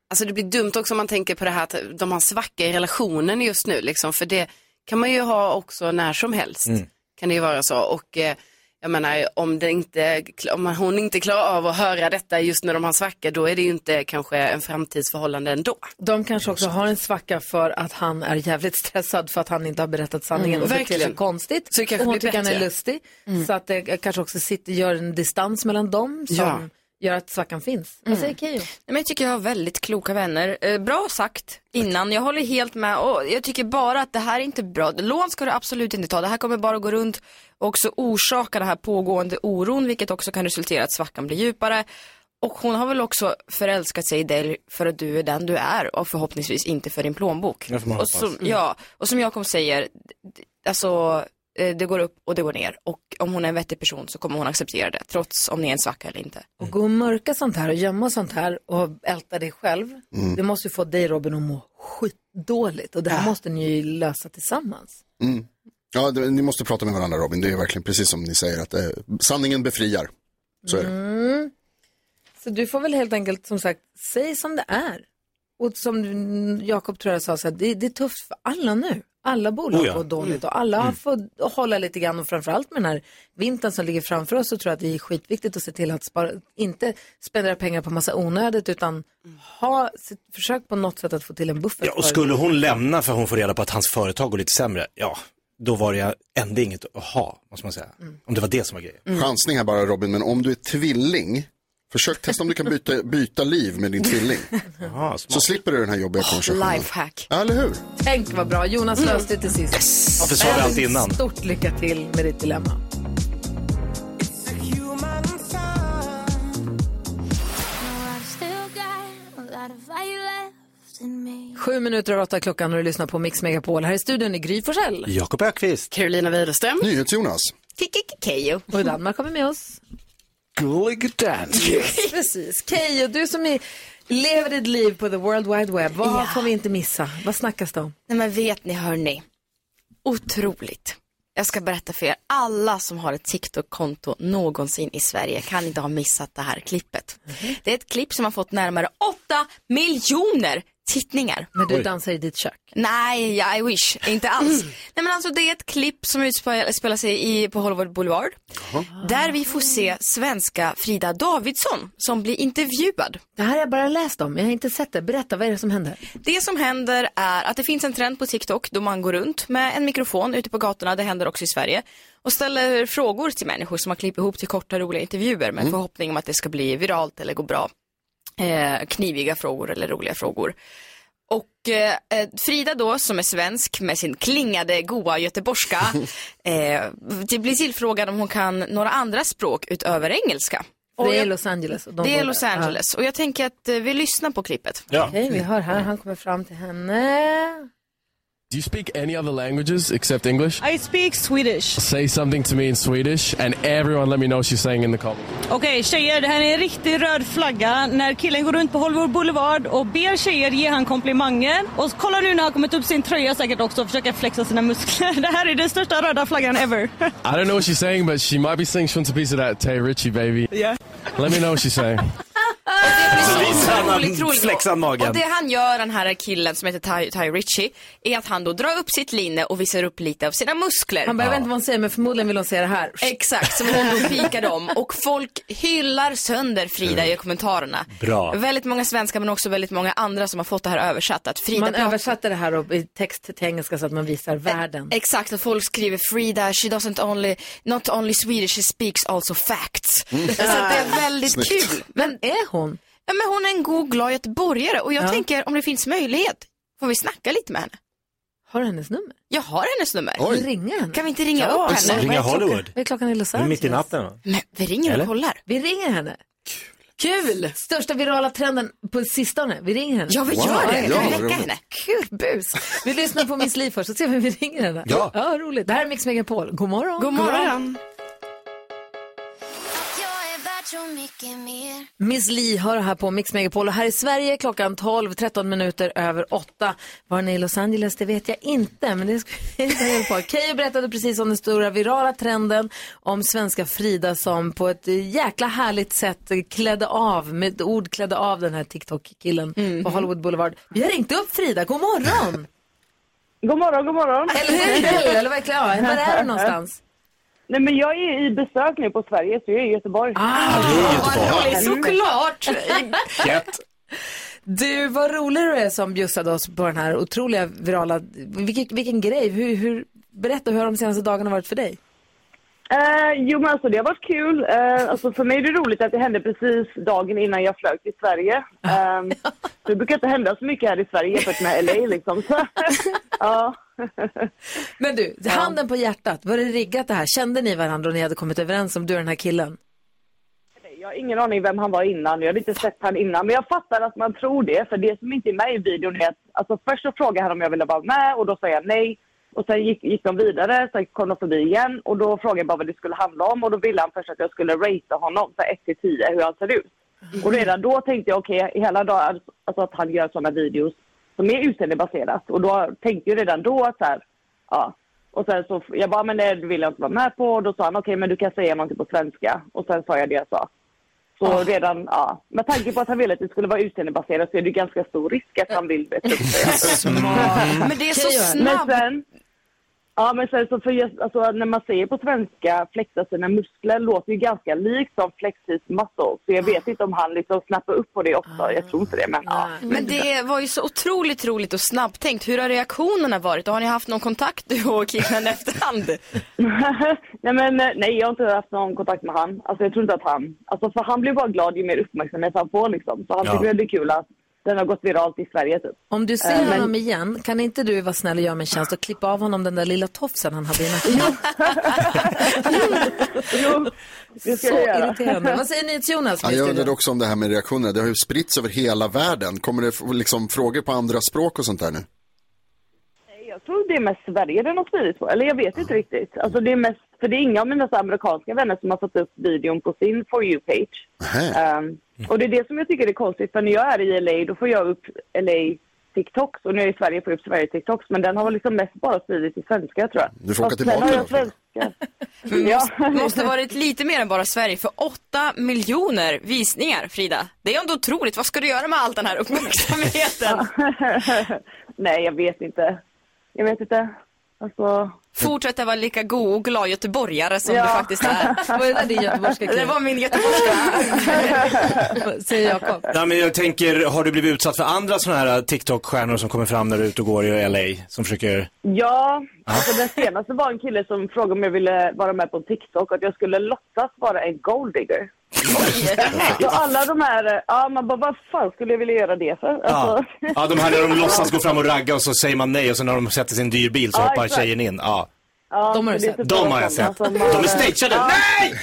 alltså det blir dumt också om man tänker på det här att de har svacka i relationen just nu liksom, för det kan man ju ha också när som helst. Mm. Kan det ju vara så och eh, jag menar om, det inte, om hon inte klarar av att höra detta just när de har svacka då är det ju inte kanske en framtidsförhållande ändå. De kanske också har en svacka för att han är jävligt stressad för att han inte har berättat sanningen Mm, och verkligen. sig konstigt. Så det kanske och hon tycker han är bättre. lustig. Så att det kanske också sitter, gör en distans mellan dem som Ja. Gör att svackan finns. Vad säger Keyyo? Jag tycker jag har väldigt kloka vänner. Eh, bra sagt innan, jag håller helt med och jag tycker bara att det här är inte bra. Lån ska du absolut inte ta, det här kommer bara att gå runt och också orsaka den här pågående oron vilket också kan resultera i att svackan blir djupare. Och hon har väl också förälskat sig i dig för att du är den du är och förhoppningsvis inte för din plånbok. Det får man och hoppas. som, ja, och som Jakob säger, alltså det går upp och det går ner. Och om hon är en vettig person så kommer hon acceptera det, trots om ni är en svacka eller inte. Och gå och mörka sånt här och gömma sånt här och älta dig själv. Mm. Det måste ju få dig Robin att må skitdåligt och det här måste ni ju lösa tillsammans. Mm. Ja, det, ni måste prata med varandra Robin. Det är verkligen precis som ni säger att eh, sanningen befriar. Så är det. Mm. Så du får väl helt enkelt som sagt, säg som det är. Och som Jakob tror jag sa, så att det, det är tufft för alla nu. Alla bolag Oh ja. går dåligt och alla har fått hålla lite grann och framförallt med den här vintern som ligger framför oss så tror jag att det är skitviktigt att se till att spara, inte spendera pengar på massa onödigt utan ha, försök på något sätt att få till en buffert. Ja, och skulle hon lämna för hon får reda på att hans företag går lite sämre, ja, då var det ändå inget att ha, måste man säga. Om det var det som var grejen. Chansning här bara Robin, men om du är tvilling, försök testa om du kan byta, byta liv med din tvilling. Jaha, Så slipper du den här jobbiga konversationen. Lifehack. Ja, eller hur? Tänk vad bra, Jonas löste det till sist. Varför sa vi allt innan? Stort lycka till med ditt dilemma. Sju minuter över åtta klockan och du lyssnar på Mix Megapol. Här i studion är Gry Forssell. Jakob Ökvist. Carolina Widerström. NyhetsJonas. Keyyo. Och i Danmark har vi med oss. Gullig dans. Precis. Keyyo, du som är, lever ditt liv på the world wide web. Vad Ja. får vi inte missa? Vad snackas det om? Nej men vet ni hörni, otroligt. Jag ska berätta för er, alla som har ett TikTok-konto någonsin i Sverige kan inte ha missat det här klippet. Det är ett klipp som har fått närmare 8 miljoner tittningar. Men du dansar i ditt kök. Nej, I wish. Inte alls. Nej men alltså det är ett klipp som utspelar sig i, på Hollywood Boulevard. Där vi får se svenska Frida Davidsson som blir intervjuad. Det här har jag bara läst om, jag har inte sett det. Berätta, vad är det som händer? Det som händer är att det finns en trend på TikTok då man går runt med en mikrofon ute på gatorna, det händer också i Sverige, och ställer frågor till människor som har klippt ihop till korta roliga intervjuer med förhoppning om att det ska bli viralt eller gå bra. Eh, kniviga frågor eller roliga frågor. Och eh, eh, Frida då, som är svensk med sin klingade goa göteborgska, eh, det blir tillfrågad om hon kan några andra språk utöver engelska. Och Det är Los Angeles. och de det är Los. Angeles. Och jag tänker att eh, vi lyssnar på klippet. Ja. Okej, vi hör här, han kommer fram till henne. Do you speak any other languages except English? I speak Swedish. Say something to me in Swedish, and everyone let me know she's saying in the comments. Okej tjejer, det här är en riktig röd flagga. När killen går runt på Hollywood Boulevard och ber tjejer ge han komplimanger. Och kolla nu när han kommit upp sin tröja säkert också och försöker flexa sina muskler. Det här är den största röda flaggan ever. I don't know what she's saying, but she might be saying she wants a piece of that Tay Ritchie, baby. Yeah. Let me know what she's saying. Så visar han Otroligt, roligt. flexad magen. Och det han gör, den här killen som heter Ty, Ty Ritchie, är att han då drar upp sitt linne och visar upp lite av sina muskler. Han jag vet inte vad hon säger, men förmodligen vill hon se det här. Exakt, som hon då fikade om. Och folk hyllar sönder Frida i kommentarerna. Bra. Väldigt många svenskar men också väldigt många andra som har fått det här översatt. Att Frida Man pratar- översatte det här i text till engelska så att man visar världen. Exakt, och folk skriver Frida, she doesn't only, not only Swedish, she speaks also facts. Så att det är väldigt Snyggt. kul. Vem är hon? Ja, men hon är en god, glad göteborgare och jag Ja. tänker om det finns möjlighet, får vi snacka lite med henne? Har du hennes nummer? Jag har hennes nummer. Kan vi ringa henne? Kan vi inte ringa Ja, upp henne? Ringa vad är klockan? Hollywood. Vad är klockan i Los Angeles? Mitt i natten va? Men vi ringer Eller? och kollar. Vi ringer henne. Kul! Största virala trenden på sistone. Vi ringer henne. Ja, vi Wow. gör det. Ja, vi roligt. henne? Kul bus. Vi lyssnar på Miss Li först så ser vi om vi ringer henne. Ja. ja roligt. Det här är Mix Megapol. God morgon. God morgon. Miss Li hör här på Mix Megapol och här i Sverige klockan 12, 13 minuter över 8. Var ni i Los Angeles, det vet jag inte, men det ska vi ta reda på. Keyyo berättade precis om den stora virala trenden om svenska Frida som på ett jäkla härligt sätt klädde av, med ett ord klädde av den här TikTok-killen på Hollywood Boulevard. Vi har ringt upp Frida, god morgon! God morgon, god morgon. Eller hur? Eller verkligen, ja, var är du någonstans? Nej, men jag är i besök nu på Sverige, så jag är i Göteborg. Ah, vad roligt, såklart! Gött. Du, vad rolig du är som bjussade oss på den här otroliga virala, vilken, vilken grej, hur, hur, berätta hur har de senaste dagarna varit för dig? Eh, jo, men alltså det har varit kul. Eh, alltså, för mig är det roligt att det hände precis dagen innan jag flög till Sverige. Eh, det brukar inte hända så mycket här i Sverige jämfört med LA liksom. Så, ja. Men du, handen på hjärtat, var det riggat det här? Kände ni varandra och ni hade kommit överens om du och den här killen? Jag har ingen aning vem han var innan. Jag hade inte sett han innan. Men jag fattar att man tror det. För det som inte är med i videon är att... Alltså först så frågade han om jag ville vara med och då sa jag nej. Och sen gick, gick de vidare, sen kom de förbi igen och då frågade jag bara vad det skulle handla om och då ville han först att jag skulle ratea honom så 1 till 10 hur han ser ut. Och redan då tänkte jag okej, i hela dagen, alltså att han gör sådana videos som är utseendebaserat. Och då tänkte jag redan då att så här, ja. Och sen så, jag bara, men det vill jag inte vara med på. Och då sa han, okej men du kan säga någonting på svenska. Och sen sa jag det jag sa. Så redan, ja. Med tanke på att han ville att det skulle vara utseendebaserat så är det ganska stor risk att han vill bättre upp sig. Men det är så Men snabbt. sen, ja men sen så för just, alltså, när man säger på svenska flexa sina muskler låter ju ganska likt som flex his muscle. Så jag vet inte om han liksom snappar upp på det också. Jag tror inte det men ja. Men det var ju så otroligt roligt och snabbtänkt. Hur har reaktionerna varit? Och har ni haft någon kontakt du och killen efterhand? nej men eh, nej jag har inte haft någon kontakt med han. Alltså jag tror inte att han, alltså för han blir bara glad ju mer uppmärksamhet han får liksom. Så han Ja. tycker det är kul att den har gått viralt i Sverige typ. Om du ser men- honom igen, kan inte du vara snäll och göra mig en tjänst och klippa av honom den där lilla tofsen han hade i nacken? det ska Så jag göra. irriterande. Vad säger ni till Jonas? Ja, jag undrade också om det här med reaktionerna. Det har ju spritts över hela världen. Kommer det liksom frågor på andra språk och sånt där nu? Jag tror det är mest Sverige den har spridit på. Eller jag vet inte riktigt. Alltså det är mest, för det är inga av mina amerikanska vänner som har fått upp videon på sin For You-page. Um, och det är det som jag tycker är konstigt. För när jag är i LA då får jag upp LA TikToks. Och nu är jag i Sverige får jag upp Sverige TikToks. Men den har liksom mest bara spridit till svenska tror jag. Du får åka Fast sen tillbaka har jag svenska. Det måste, måste varit lite mer än bara Sverige för 8 miljoner visningar, Frida. Det är ändå otroligt. Vad ska du göra med all den här uppmärksamheten? Nej, jag vet inte. Jag vet inte. Alltså... Fortsätta vara lika god och glad göteborgare som Ja. du faktiskt är. Var det din göteborgska Det var min göteborgska. Säger Jakob. Nej, men jag tänker, har du blivit utsatt för andra sådana här TikTok-stjärnor som kommer fram när du är ute och går i LA? Som försöker... Ja, alltså den senaste var en kille som frågade om jag ville vara med på TikTok och att jag skulle låtsas vara en golddigger. Så alla de här, ja man bara vad fan skulle jag vilja göra det för? Ja. Alltså, ja, de här när de låtsas gå fram och ragga och så säger man nej och sen när de sätter sin dyr bil så Ja, hoppar exakt. tjejen in. Ja. ja, De har du sett. typ De har jag sett. De är stageade. Ja. Nej!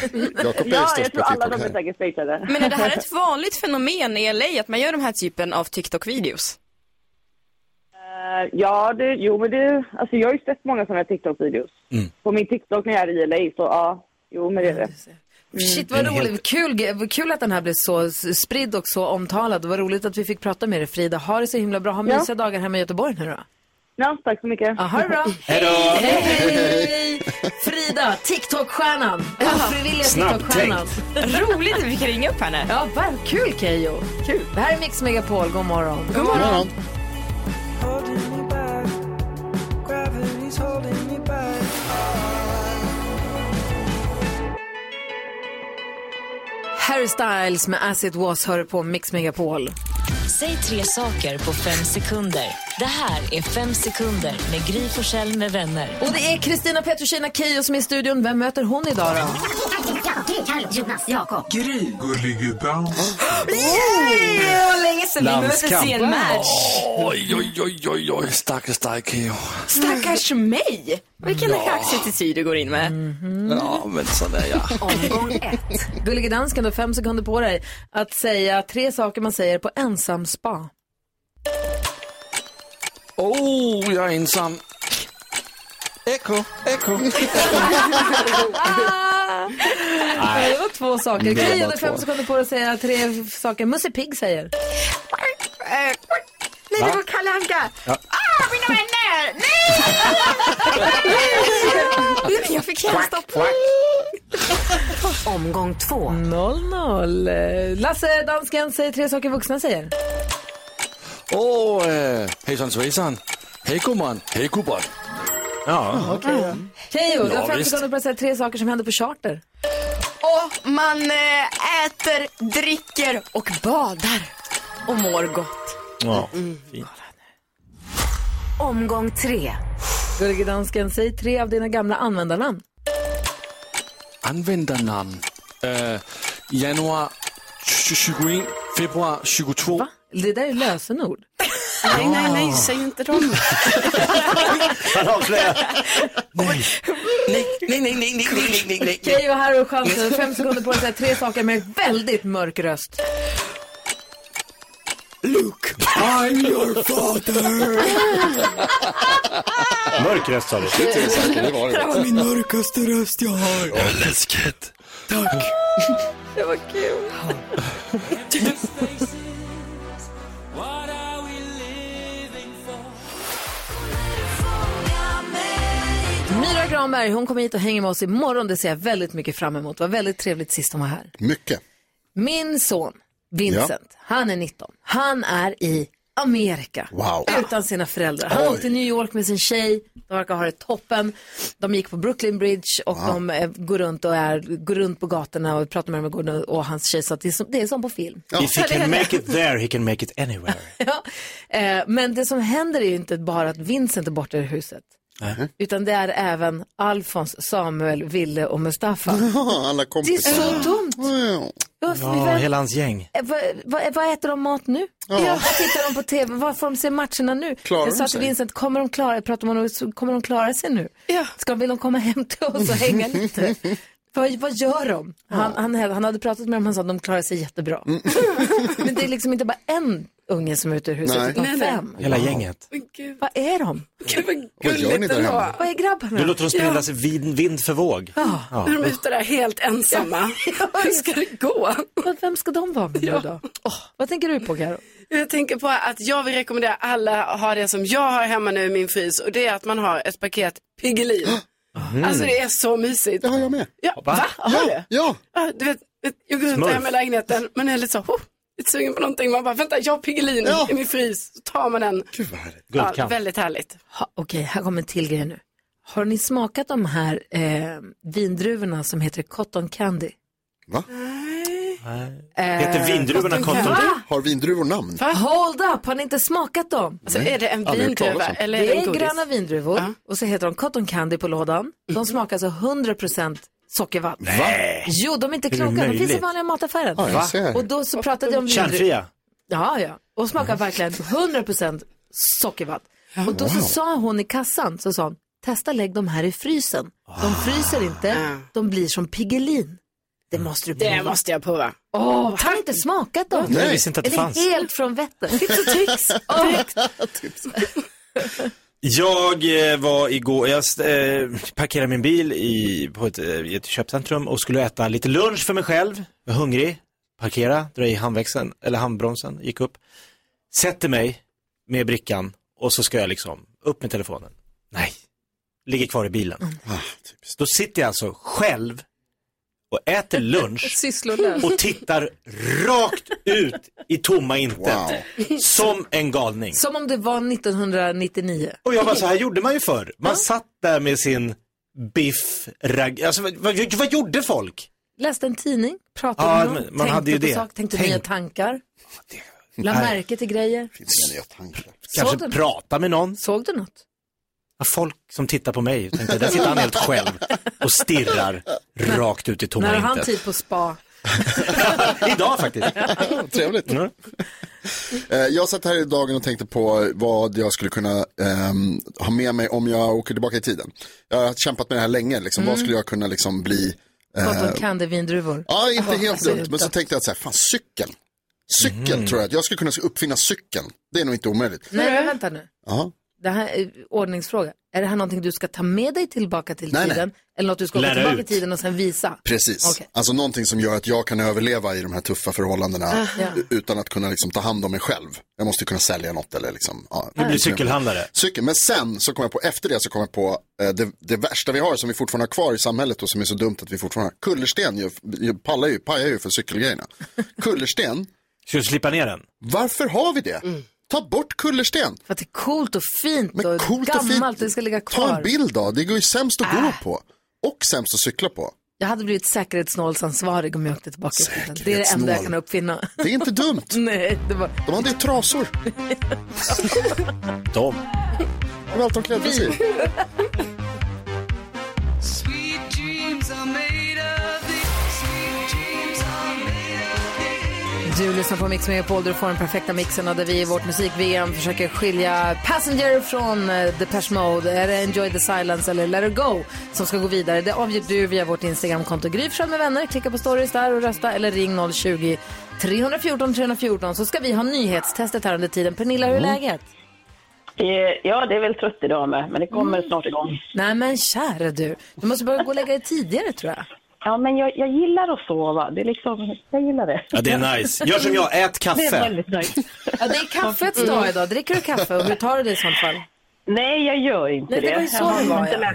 Jakob är Ja, jag tror alla de är säkert stageade. Men är det här ett vanligt fenomen i LA att man gör de här typen av TikTok-videos? Eh, Ja, det, jo men det, alltså jag har ju sett många sådana här TikTok-videos. Mm. På min TikTok när jag är i LA så ja, jo men det är det. Shit vad roligt. Kul, vad kul att den här blev så spridd och så omtalad. Det var roligt att vi fick prata med dig Frida. Ha det så himla bra. Ha Ja. mysiga dagar hemma i Göteborg nu då. Ja, tack så mycket. Ja, ha det bra. Hej då! Hej, hej! Frida, TikTok-stjärnan. Ofrivilliga TikTok-stjärnan. Roligt att vi fick ringa upp henne. Ja, vad kul Keyyo. Kul. Det här är Mix Megapol. God morgon. God morgon. Harry Styles med As It Was hör på Mix Megapol. Säg tre saker på fem sekunder. Det här är Fem sekunder med Gry Forssell med vänner. Och det är Kristina Petrushina Keyyo som är i studion. Vem möter hon idag då? Jonas, Jakob. Gry. Gulligubben. Yay! Vad länge sedan vi möttes Landskamp. i en match. Oj, oj, oj, oj, oj, stackars dig Keyyo. Stackars mig. Vilken kaxig attityd du går in med. Ja, men sån är jag. Omgång ett. Gullige dansken, du har fem sekunder på dig att säga tre saker man säger på ensam spa. Oh, jag är ensam. Eko, eko. Nej. Det var två saker. Du har fem sekunder på dig att säga tre saker Musse Pigg säger. Nej, det var Kalle Anka. Ja. Ah, mina vänner! Nej! Jag fick hjärnstopp. Omgång två. 0-0. Lasse, dansken, säger tre saker vuxna säger. Åh, oh, hejsan svejsan. Hej gumman, hej gubben. Ja. Okej. Keyyo, du har Ja, fem visst. sekunder på att säga tre saker som händer på charter. Och man eh, äter, dricker och badar och mår gott. Ja, fint. Omgång tre. Gullige dansken, säg tre av dina gamla användarnamn. Användarnamn. Uh, januar 21, februar 22. Det där är lösenord. Nej, nej, nej, säg inte dem. Han avslöjar. Nej, nej, nej, nej, nej, nej, nej, nej, nej. Keyyo här och chansen. Fem sekunder på att säga tre saker med väldigt mörk röst. Luke, I'm your father. Mörk röst sa du. Det var min mörkaste röst jag har. Ja, läskigt. Tack. Det var kul. Myra Granberg, hon kommer hit och hänger med oss imorgon. Det ser jag väldigt mycket fram emot. Det var väldigt trevligt sist hon var här. Mycket. Min son Vincent, han är 19. Han är i Amerika. Wow. Utan sina föräldrar. Han Oj. åkte till New York med sin tjej. De verkar ha det toppen. De gick på Brooklyn Bridge och Wow. de eh, går runt och är, går runt på gatorna och pratar med dem och, går, och hans tjej sa att det är som, det är som på film. If he can make it there, he can make it anywhere. Ja, eh, men det som händer är ju inte bara att Vincent är borta ur huset. Utan det är även Alfons, Samuel, Ville och Mustafa. Alla Det är kompisar. så dumt. Ja, Ja, hela hans gäng. Eh, Vad, vad, vad äter de mat nu? Ja. Ja. Vad tittar de på tv? Vad får de se matcherna nu? Klarar jag sa till? Vincent, kommer de klara, pratar man om, kommer de klara sig nu? Ja. Ska, vill de komma hem till oss och hänga lite? vad, vad gör de? Han, han, han hade pratat med dem, han sa att de klarar sig jättebra. Men det är liksom inte bara en unge som är ute ur huset, Nej. utan Nej, nej. fem. Hela gänget. Vad är de? Vad gör ni där hemma? Vad är grabbarna? Du låter dem spela sig vind, vind för våg. Ja. Ja. Nu är de ute där helt ensamma. Hur ska det gå? Men Vem ska de vara med nu då? Åh, vad tänker du på Karo? Jag tänker på att jag vill rekommendera alla att ha det som jag har hemma nu i min frys och det är att man har ett paket Piggelin. Alltså det är så mysigt. Det har jag med. Ja, va? Har du? Ja. Ja, du vet, jag går runt Smurf. hemma i lägenheten men är lite så, oh, lite sugen på någonting. Man bara, vänta, jag har Piggelin Ja. i min frys. Så tar man den. Gud vad härligt. Ja, väldigt härligt. Ha, Okej, här kommer en till grej nu. Har ni smakat de här eh, vindruvorna som heter cotton candy? Va? Eh, Heter vindruvorna cotton cotton? candy? Har vindruvor namn? Hold up, har ni inte smakat dem? Alltså, är det en vindruva eller är det det en är godis? gröna vindruvor och så heter de cotton candy på lådan. De smakar alltså 100% sockervadd. Nej. Jo, de är inte Hur är det kloka. De finns i vanliga mataffären. Ja. Och då så pratade jag om. Kärnfria. Ja, ja. Och smakar verkligen 100% sockervadd. Och då så Wow. sa hon i kassan, så sa hon, testa lägg de här i frysen. De fryser inte, de blir som Piggelin. Det måste du prova. Det måste jag prova. Åh, har du inte smakat dem? Nej, jag visste inte att det fanns. helt från Vättern. Tips och tricks. Åh. Jag eh, var igår, jag eh, parkerade min bil i, på ett, eh, i ett köpcentrum och skulle äta lite lunch för mig själv. Jag var hungrig. Parkera, dra i handväxeln, eller handbromsen, gick upp. Sätter mig med brickan och så ska jag liksom upp med telefonen. Nej, ligger kvar i bilen. Då sitter jag alltså själv och äter lunch och tittar rakt ut i tomma intet. Som en galning. Som om det var 1999. Och jag bara, så här gjorde man ju förr. Man satt där med sin biff, rag... alltså vad, vad, vad gjorde folk? Läste en tidning, pratade Ja, med någon, man tänkte hade ju på det. sak, tänkte Tänk- nya tankar. La Nej. märke till grejer. Finns inga nya tankar. Kanske prata med någon. Såg du något? Folk som tittar på mig, tänkte, där sitter han helt själv och stirrar rakt ut i tomma När har han intet. tid på spa? Idag faktiskt. Trevligt. Eh, Jag satt här i dagen och tänkte på vad jag skulle kunna ehm, ha med mig om jag åker tillbaka i tiden. Jag har kämpat med det här länge, liksom. vad Mm. skulle jag kunna liksom bli? eh, Cotton candy vindruvor. Ja, inte Åh, helt dumt, men så tänkte jag att så här, fan cykeln. Cykeln Mhm. tror jag att jag skulle kunna uppfinna cykeln. Det är nog inte omöjligt. Nej, vänta nu. Ja. Det här är ordningsfråga. Är det här någonting du ska ta med dig tillbaka till Nej, nej. tiden? Eller något du ska åka Lära tillbaka i ut. tiden och sen visa? Precis, Okej. alltså någonting som gör att jag kan överleva i de här tuffa förhållandena Ah, ja. u- utan att kunna liksom, ta hand om mig själv. Jag måste kunna sälja något eller liksom. Ja, Du blir cykelhandlare. Cykel, men sen så kom jag på, efter det så kom jag på eh, det, det värsta vi har som vi fortfarande har kvar i samhället och som är så dumt att vi fortfarande har. Kullersten ju, ju, pallar ju, pajar ju för cykelgrejerna. Kullersten. Ska du slippa ner den? Varför har vi det? Ta bort kullersten. För att det är coolt och fint och Coolt och gammalt. fint. Det ska ligga Ta en kvar. bild då, det går ju sämst att gå på. Och sämst att cykla på. Jag hade blivit säkerhetsnålsansvarig om jag åkte tillbaka i tiden. Det är det enda jag kan uppfinna. Det är inte dumt. Nej, det var... De hade ju trasor. De. Det var allt de klädde sig i. Du lyssnar på Mix Megapol där du får den perfekta mixen och där vi i vårt musik-VM försöker skilja Passenger från uh, Depeche Mode. Är det Enjoy the Silence eller Let It Go som ska gå vidare? Det avgör du via vårt Instagramkonto Gry Forssell med vänner. Klicka på stories där och rösta eller ring 020 314 314 så ska vi ha nyhetstestet här under tiden. Pernilla, hur är Mm. läget? Eh, Ja, det är väl trött idag med, men det kommer snart igång. Nej men kära du, du måste börja gå och lägga dig tidigare tror jag. Ja, men jag, jag gillar att sova. Det är liksom, jag gillar det. Ja, det är nice. Gör som jag, ät kaffe. Det är väldigt nice. Ja, det är kaffets dag idag. Dricker du kaffe och hur tar du det i sånt fall? Nej, jag gör inte Nej, det det. var ju så det var, inte ja.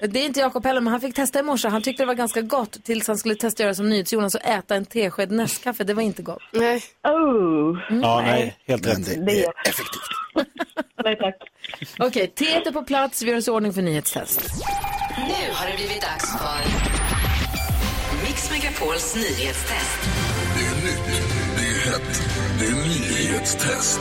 det. Det är inte Jakob heller, men han fick testa i morse. Han tyckte det var ganska gott tills han skulle testa göra som NyhetsJonas och äta en tesked Nescafé. Det var inte gott. Nej. Oh. Ja, nej, helt rätt. Det är effektivt. Nej, tack. Okej, teet är på plats. Vi gör oss i ordning för nyhetstest. Nu har det blivit dags för Megapols nyhetstest. Det är nytt, det är hett, det är nyhetstest.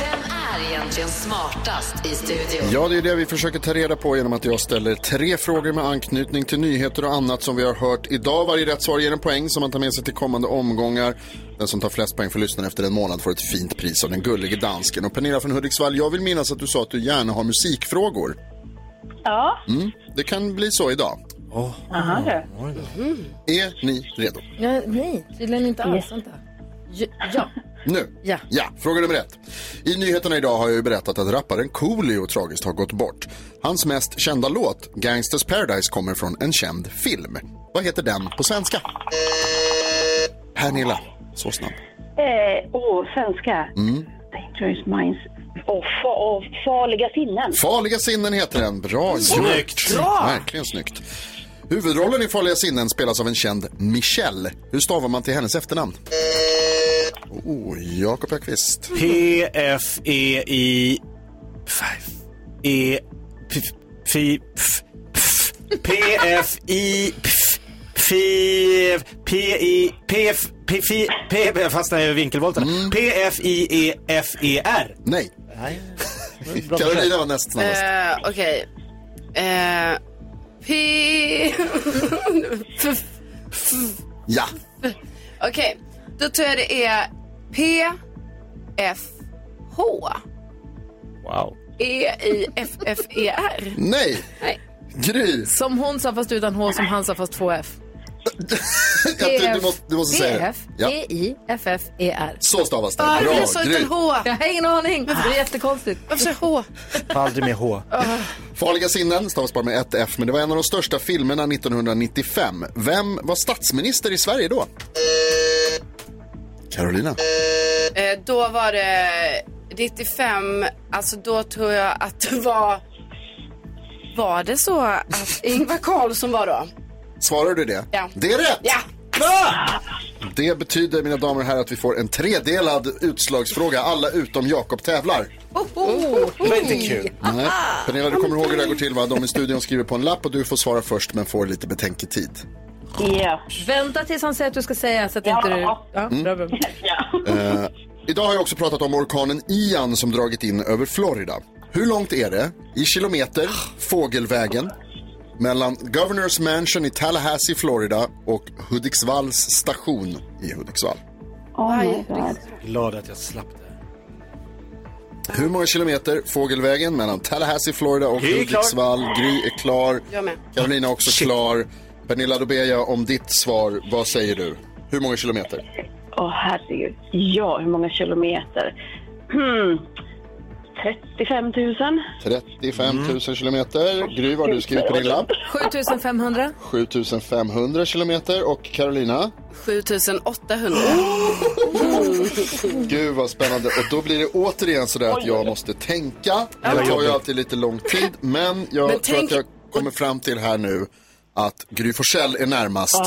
Vem är egentligen smartast i studion? Ja, det är det vi försöker ta reda på genom att jag ställer tre frågor med anknytning till nyheter och annat som vi har hört idag. Varje rätt svar ger en poäng som man tar med sig till kommande omgångar. Den som tar flest poäng för lyssnaren efter en månad får ett fint pris av den gullige dansken. Och Pernilla från Hudiksvall, jag vill minnas att du sa att du gärna har musikfrågor. Ja. Mm, det kan bli så idag. Aha, det. Är ni redo? Ja, nej, tydligen inte alls. Vänta. Ja. ja. Nu? Ja. Ja, fråga nummer ett. I nyheterna idag har jag ju berättat att rapparen Coolio tragiskt har gått bort. Hans mest kända låt, Gangsters Paradise, kommer från en känd film. Vad heter den på svenska? Pernilla, så snabb. Eh, åh, svenska. Mm. Dangerous minds. Och, fa- farliga sinnen. Farliga sinnen heter den. Bra Snyggt. gjort. Verkligen snyggt. Huvudrollen i Farliga sinnen spelas av en känd Michelle. Hur stavar man till hennes efternamn? Oh, Jakob Ekqvist. P-F-E-I... F- E... Fi... F- F- P-F-I... F- Fi... P-I... P-F... P... Fi... P... Jag fastnade i vinkelvolten. P-F-I-E-F-E-R. Nej. Nej. Carolina var näst snabbast. Okej. P... Ja. Okej, då tror jag det är P... F... H. Wow. E-I-F-F-E-R. Nej. Nej. Gry. Som hon sa fast utan H, som han sa fast två F. Jag tror du måste, du måste säga det. E-I-F-F-E-R. Så stavas det. Ah, Bra, jag sa utan H. Jag har ingen aning. Det är jättekonstigt. Varför jag H? Aldrig med H. Farliga sinnen stavas bara med ett F, men det var en av de största filmerna 1995. Vem var statsminister i Sverige då? Carolina. Eh, då var det 95, alltså då tror jag att det var... Var det så att Ingvar Carlsson var då? Svarar du det? Ja. Det är rätt! Ja! Det betyder, mina damer och herrar, att vi får en tredelad utslagsfråga. Alla utom Jakob tävlar. Det var inte kul. Nej. Pernilla, du kommer ihåg hur det här går till va? De i studion skriver på en lapp och du får svara först men får lite betänketid. Ja. Vänta tills han säger att du ska säga så att inte du... Ja, bra, bra. Eh, idag har jag också pratat om orkanen Ian som dragit in över Florida. Hur långt är det i kilometer fågelvägen mellan Governors Mansion i Tallahassee, Florida och Hudiksvalls station i Hudiksvall? Oh my God. Glad att jag slapp det. Hur många kilometer fågelvägen mellan Tallahassee, Florida och Gry är klar. Hudiksvall? Gry är klar. Jag med. Carolina är också klar. Pernilla, då ber jag om ditt svar. Vad säger du? Hur många kilometer? Åh herregud. Ja, hur många kilometer? Hmm. 35 000. 35 000 kilometer. Gry, vad har du skrivit på din lapp? 7500. 7500 kilometer. Och Carolina? 7800. Gud vad spännande. Och då blir det återigen sådär att jag måste tänka. Det tar ju alltid lite lång tid. Men jag Men tror tänk- att jag kommer fram till här nu att Gry Forssell är närmast.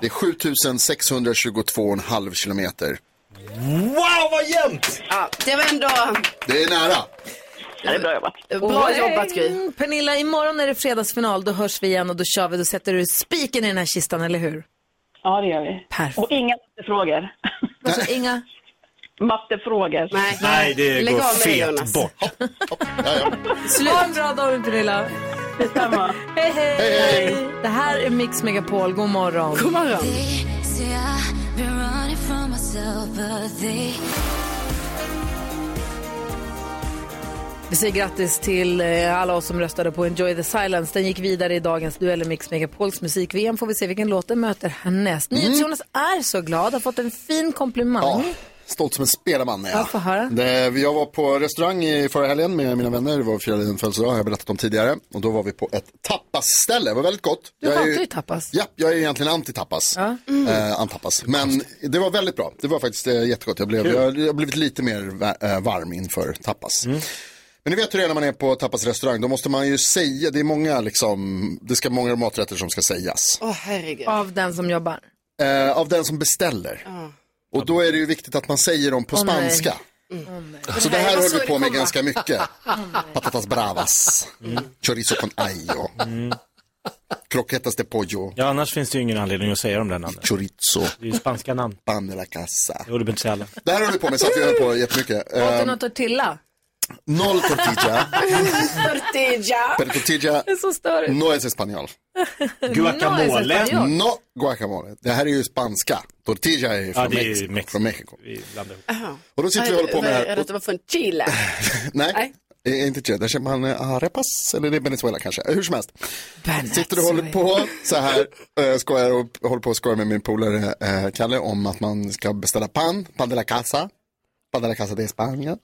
Det är 7622,5 kilometer. Wow, vad jämnt! Ja, det var ändå Det är nära. Ja, det är bra jobbat. bra jobbat Gry. Pernilla, imorgon är det fredagsfinal. Då hörs vi igen och då kör vi. Då sätter du spiken i den här kistan, eller hur? Ja, det gör vi. Perfekt. Och inga mattefrågor. Alltså, inga... Mattefrågor. Nej, Nej, det Lägg går av med det, fet Jonas. bort. Ha en bra dag, Pernilla. Detsamma. Hej, hej! Hej, hej. Det här är Mix Megapol. God morgon. God morgon. Myself, but they Vi säger grattis till eh, alla oss som röstade på Enjoy the Silence. Den gick vidare i dagens duell i Mix Megapols musik-VM. Får vi se vilken låt den möter härnäst. Mm. NyhetsJonas är så glad, har fått en fin komplimang. Stolt som en spelman är Ja, jag. Det, jag var på restaurang i förra helgen med mina vänner. Det var firade en födelsedag, har jag berättat om tidigare. Och då var vi på ett tapasställe. Det var väldigt gott. Du hatar ju tapas. Ja, jag är egentligen anti-tapas. Eh, antapas. Men det var väldigt bra. Det var faktiskt eh, jättegott. Jag, blev, jag, jag har blivit lite mer eh, varm inför tapas. Men ni vet hur det är när man är på tapasrestaurang. Då måste man ju säga, det är många liksom, det ska många maträtter som ska sägas. Åh herregud. Av den som jobbar. Eh, av den som beställer. Och då är det ju viktigt att man säger dem på nej. spanska. Mm. Så det här så vi på med ganska mycket. Patatas bravas, chorizo con ajo, croquetas de pollo, Ja, annars finns det ju ingen anledning att säga de där namnen. chorizo, Det är ju spanska namn. pan de la casa. Jo, du behöver inte säga alla. Det här höll vi på med så att vi höll på jättemycket. Åt du Eh, någon tortilla? Noll tortilla, Tortilla. pero tortilla Det är så störigt. no es español. Guacamole. No guacamole. Det här är ju spanska. Tortilla är Ja, från, det är Mex- Mexiko. från Mexiko. Vi. Jaha. Och då sitter vi och håller på med det Jag här. är att det var från Chile. Nej, eh, inte Chile. Där känner man eh, arepas, eller det är Venezuela kanske. Hur som helst. Sitter och håller på så här, eh, skojar och håller på och skojar med min polare Kalle om att man ska beställa pan, pan de la casa, pan de la casa de España.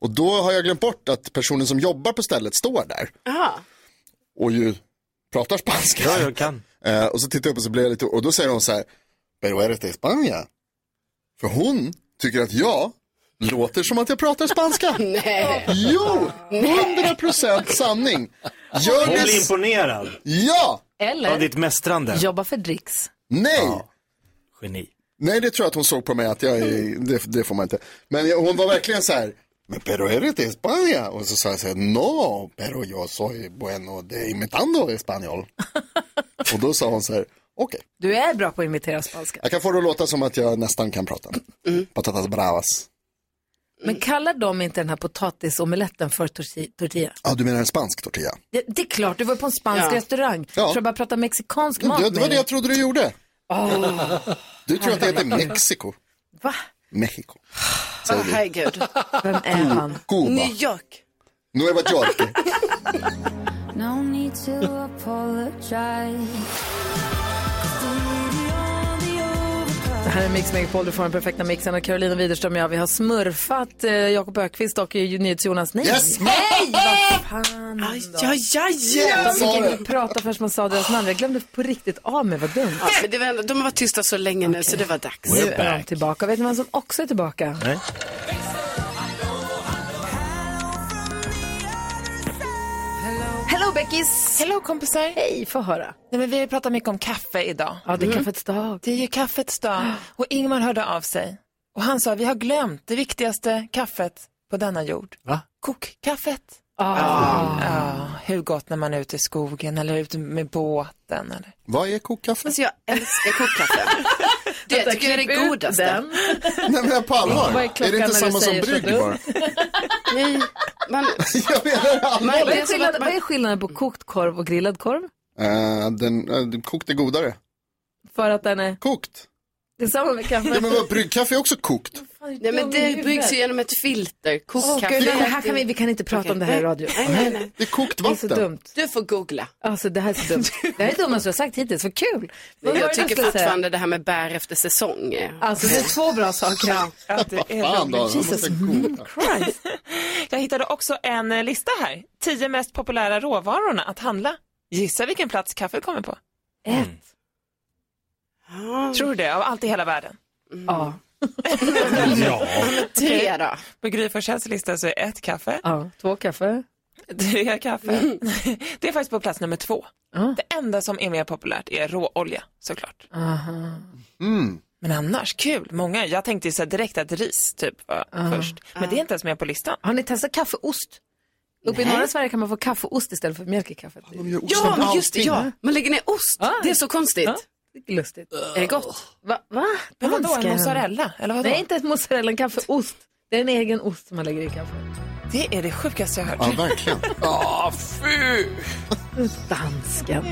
Och då har jag glömt bort att personen som jobbar på stället står där Jaha. och ju pratar spanska. Ja, jag kan. Eh, och så tittar jag upp och så blir jag lite, och då säger hon så här, pero eres de España? För hon tycker att jag låter som att jag pratar spanska. Nej. Jo, 100 procent sanning. Gör Hon det... blir imponerad Ja! av Eller ditt mästrande. jobba för dricks. Nej! Geni. Nej, det tror jag att hon såg på mig att jag är, det, det får man inte. Men jag, hon var verkligen så här, pero eres de España? Och så sa jag så här, no, pero yo soy bueno de imitando español. och då sa hon så här, okej. Du är bra på att imitera spanska. Jag kan få det att låta som att jag nästan kan prata. Patatas bravas. Men kallar de inte den här potatisomeletten för torti- tortilla? Ja, du menar en spansk tortilla? Det, det är klart, du var på en spansk Ja. restaurang. Ja. Tror jag bara prata mexikansk mat det var det jag trodde du gjorde. Åh, Du tror att det heter Mexiko. Va? Mexico. Säger vi. herregud. Vem är han? Cuba. New York. Nueva York. här är Mix Megapol, du får den perfekta mixen. Och Carolina Widerström och jag, vi har smurfat eh, Jakob Ökvist och eh, NyhetsJonas. Nej! Yes! Nej! Vad fan Aj, då? aj, aj. Man sa fick inte prata förrän man sa deras namn. Jag glömde på riktigt av mig, vad dumt. Ja, men det var ändå, de har varit tysta så länge nu så det var dags. Nu är de tillbaka. Vet ni vem som också är tillbaka? Nej. Beckis! Hello kompisar. Hej, få höra. Nej, men vi har pratat mycket om kaffe idag. Ja, det är kaffets dag. Det är ju kaffets dag. Och Ingmar hörde av sig. Och han sa, vi har glömt det viktigaste kaffet på denna jord. Va? Kokkaffet. Ah. Ja, hur gott när man är ute i skogen eller ute med båten. Eller. Vad är kokkaffe? Alltså jag älskar kokkaffe. Det jag tycker jag är det godaste. Den. Nej men på allvar. Är Är, det inte du samma som brygg bara? Nej, man, jag menar man. Vad det är, skillnaden, att vad man, är skillnaden på kokt korv och grillad korv? Uh, den, uh, kokt är godare. För att den är... Kokt. Det är samma med kaffe. Ja men vad, bryggkaffe är också kokt. Nej, men det bryggs ju genom ett filter. Kokkaffe. det här kan vi, vi kan inte prata Okej. om det här i radio. Nej, nej, nej. Det är kokt Det är så vatten. dumt. Du får googla. Alltså det här är så dumt. Det här är det dummaste du har sagt hittills, vad kul. Vad Jag tycker säga? fortfarande det här med bär efter säsong. Alltså det är två bra saker. Ja, det är Fan då, googla. Christ. Jag hittade också en eh, lista här. Tio mest populära råvarorna att handla. Gissa vilken plats kaffet kommer på. Ett. Tror du det? Av allt i hela världen. Ja. Ja. Tre då. På Gry Forssells lista så är ett kaffe, ja. Två kaffe. tre kaffe. Det är faktiskt på plats nummer två. Ja. Det enda som är mer populärt är råolja såklart. Aha. Mm. Men annars, kul. Många. Jag tänkte ju så direkt att ris typ var först. Men det är inte ens med på listan. Har ni testat kaffeost? Uppe i norra Sverige kan man få kaffeost istället för mjölk i kaffet. Ja, men just det. Ja. Man lägger ner ost. Ja. Det är så konstigt. Ja. Det är lustigt. Är det gott? Va? Va? Men vadå, en mozzarella? Eller vadå? Nej, inte ett mozzarella, en kaffeost. Det är en egen ost som man lägger i kaffet. Det är det sjukaste jag har Ja hört. verkligen. Åh, fy! Dansken.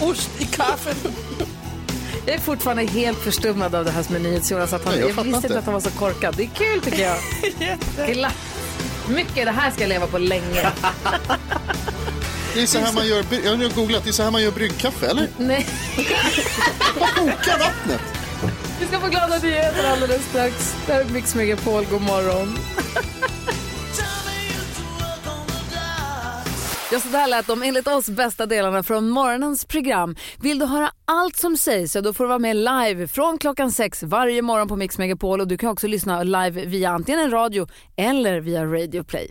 Ost i kaffet. Jag är fortfarande helt förstummad av det här som är NyhetsJonas. Att han, Nej, jag jag visste inte inte. att han var så korkad. Det är kul tycker jag. Glatt. Mycket, det här ska jag leva på länge. Det är så här man gör, jag har googlat, det är så här man gör bryggkaffe, eller? Nej. Koka vattnet. Vi ska få glada nyheter alldeles strax. Det här är Mix Megapol. God morgon. Ja, så där lät de enligt oss bästa delarna från morgonens program. Vill du höra allt som sägs så då får du vara med live från klockan sex varje morgon på Mix Megapol och du kan också lyssna live via antingen en radio eller via Radio Play.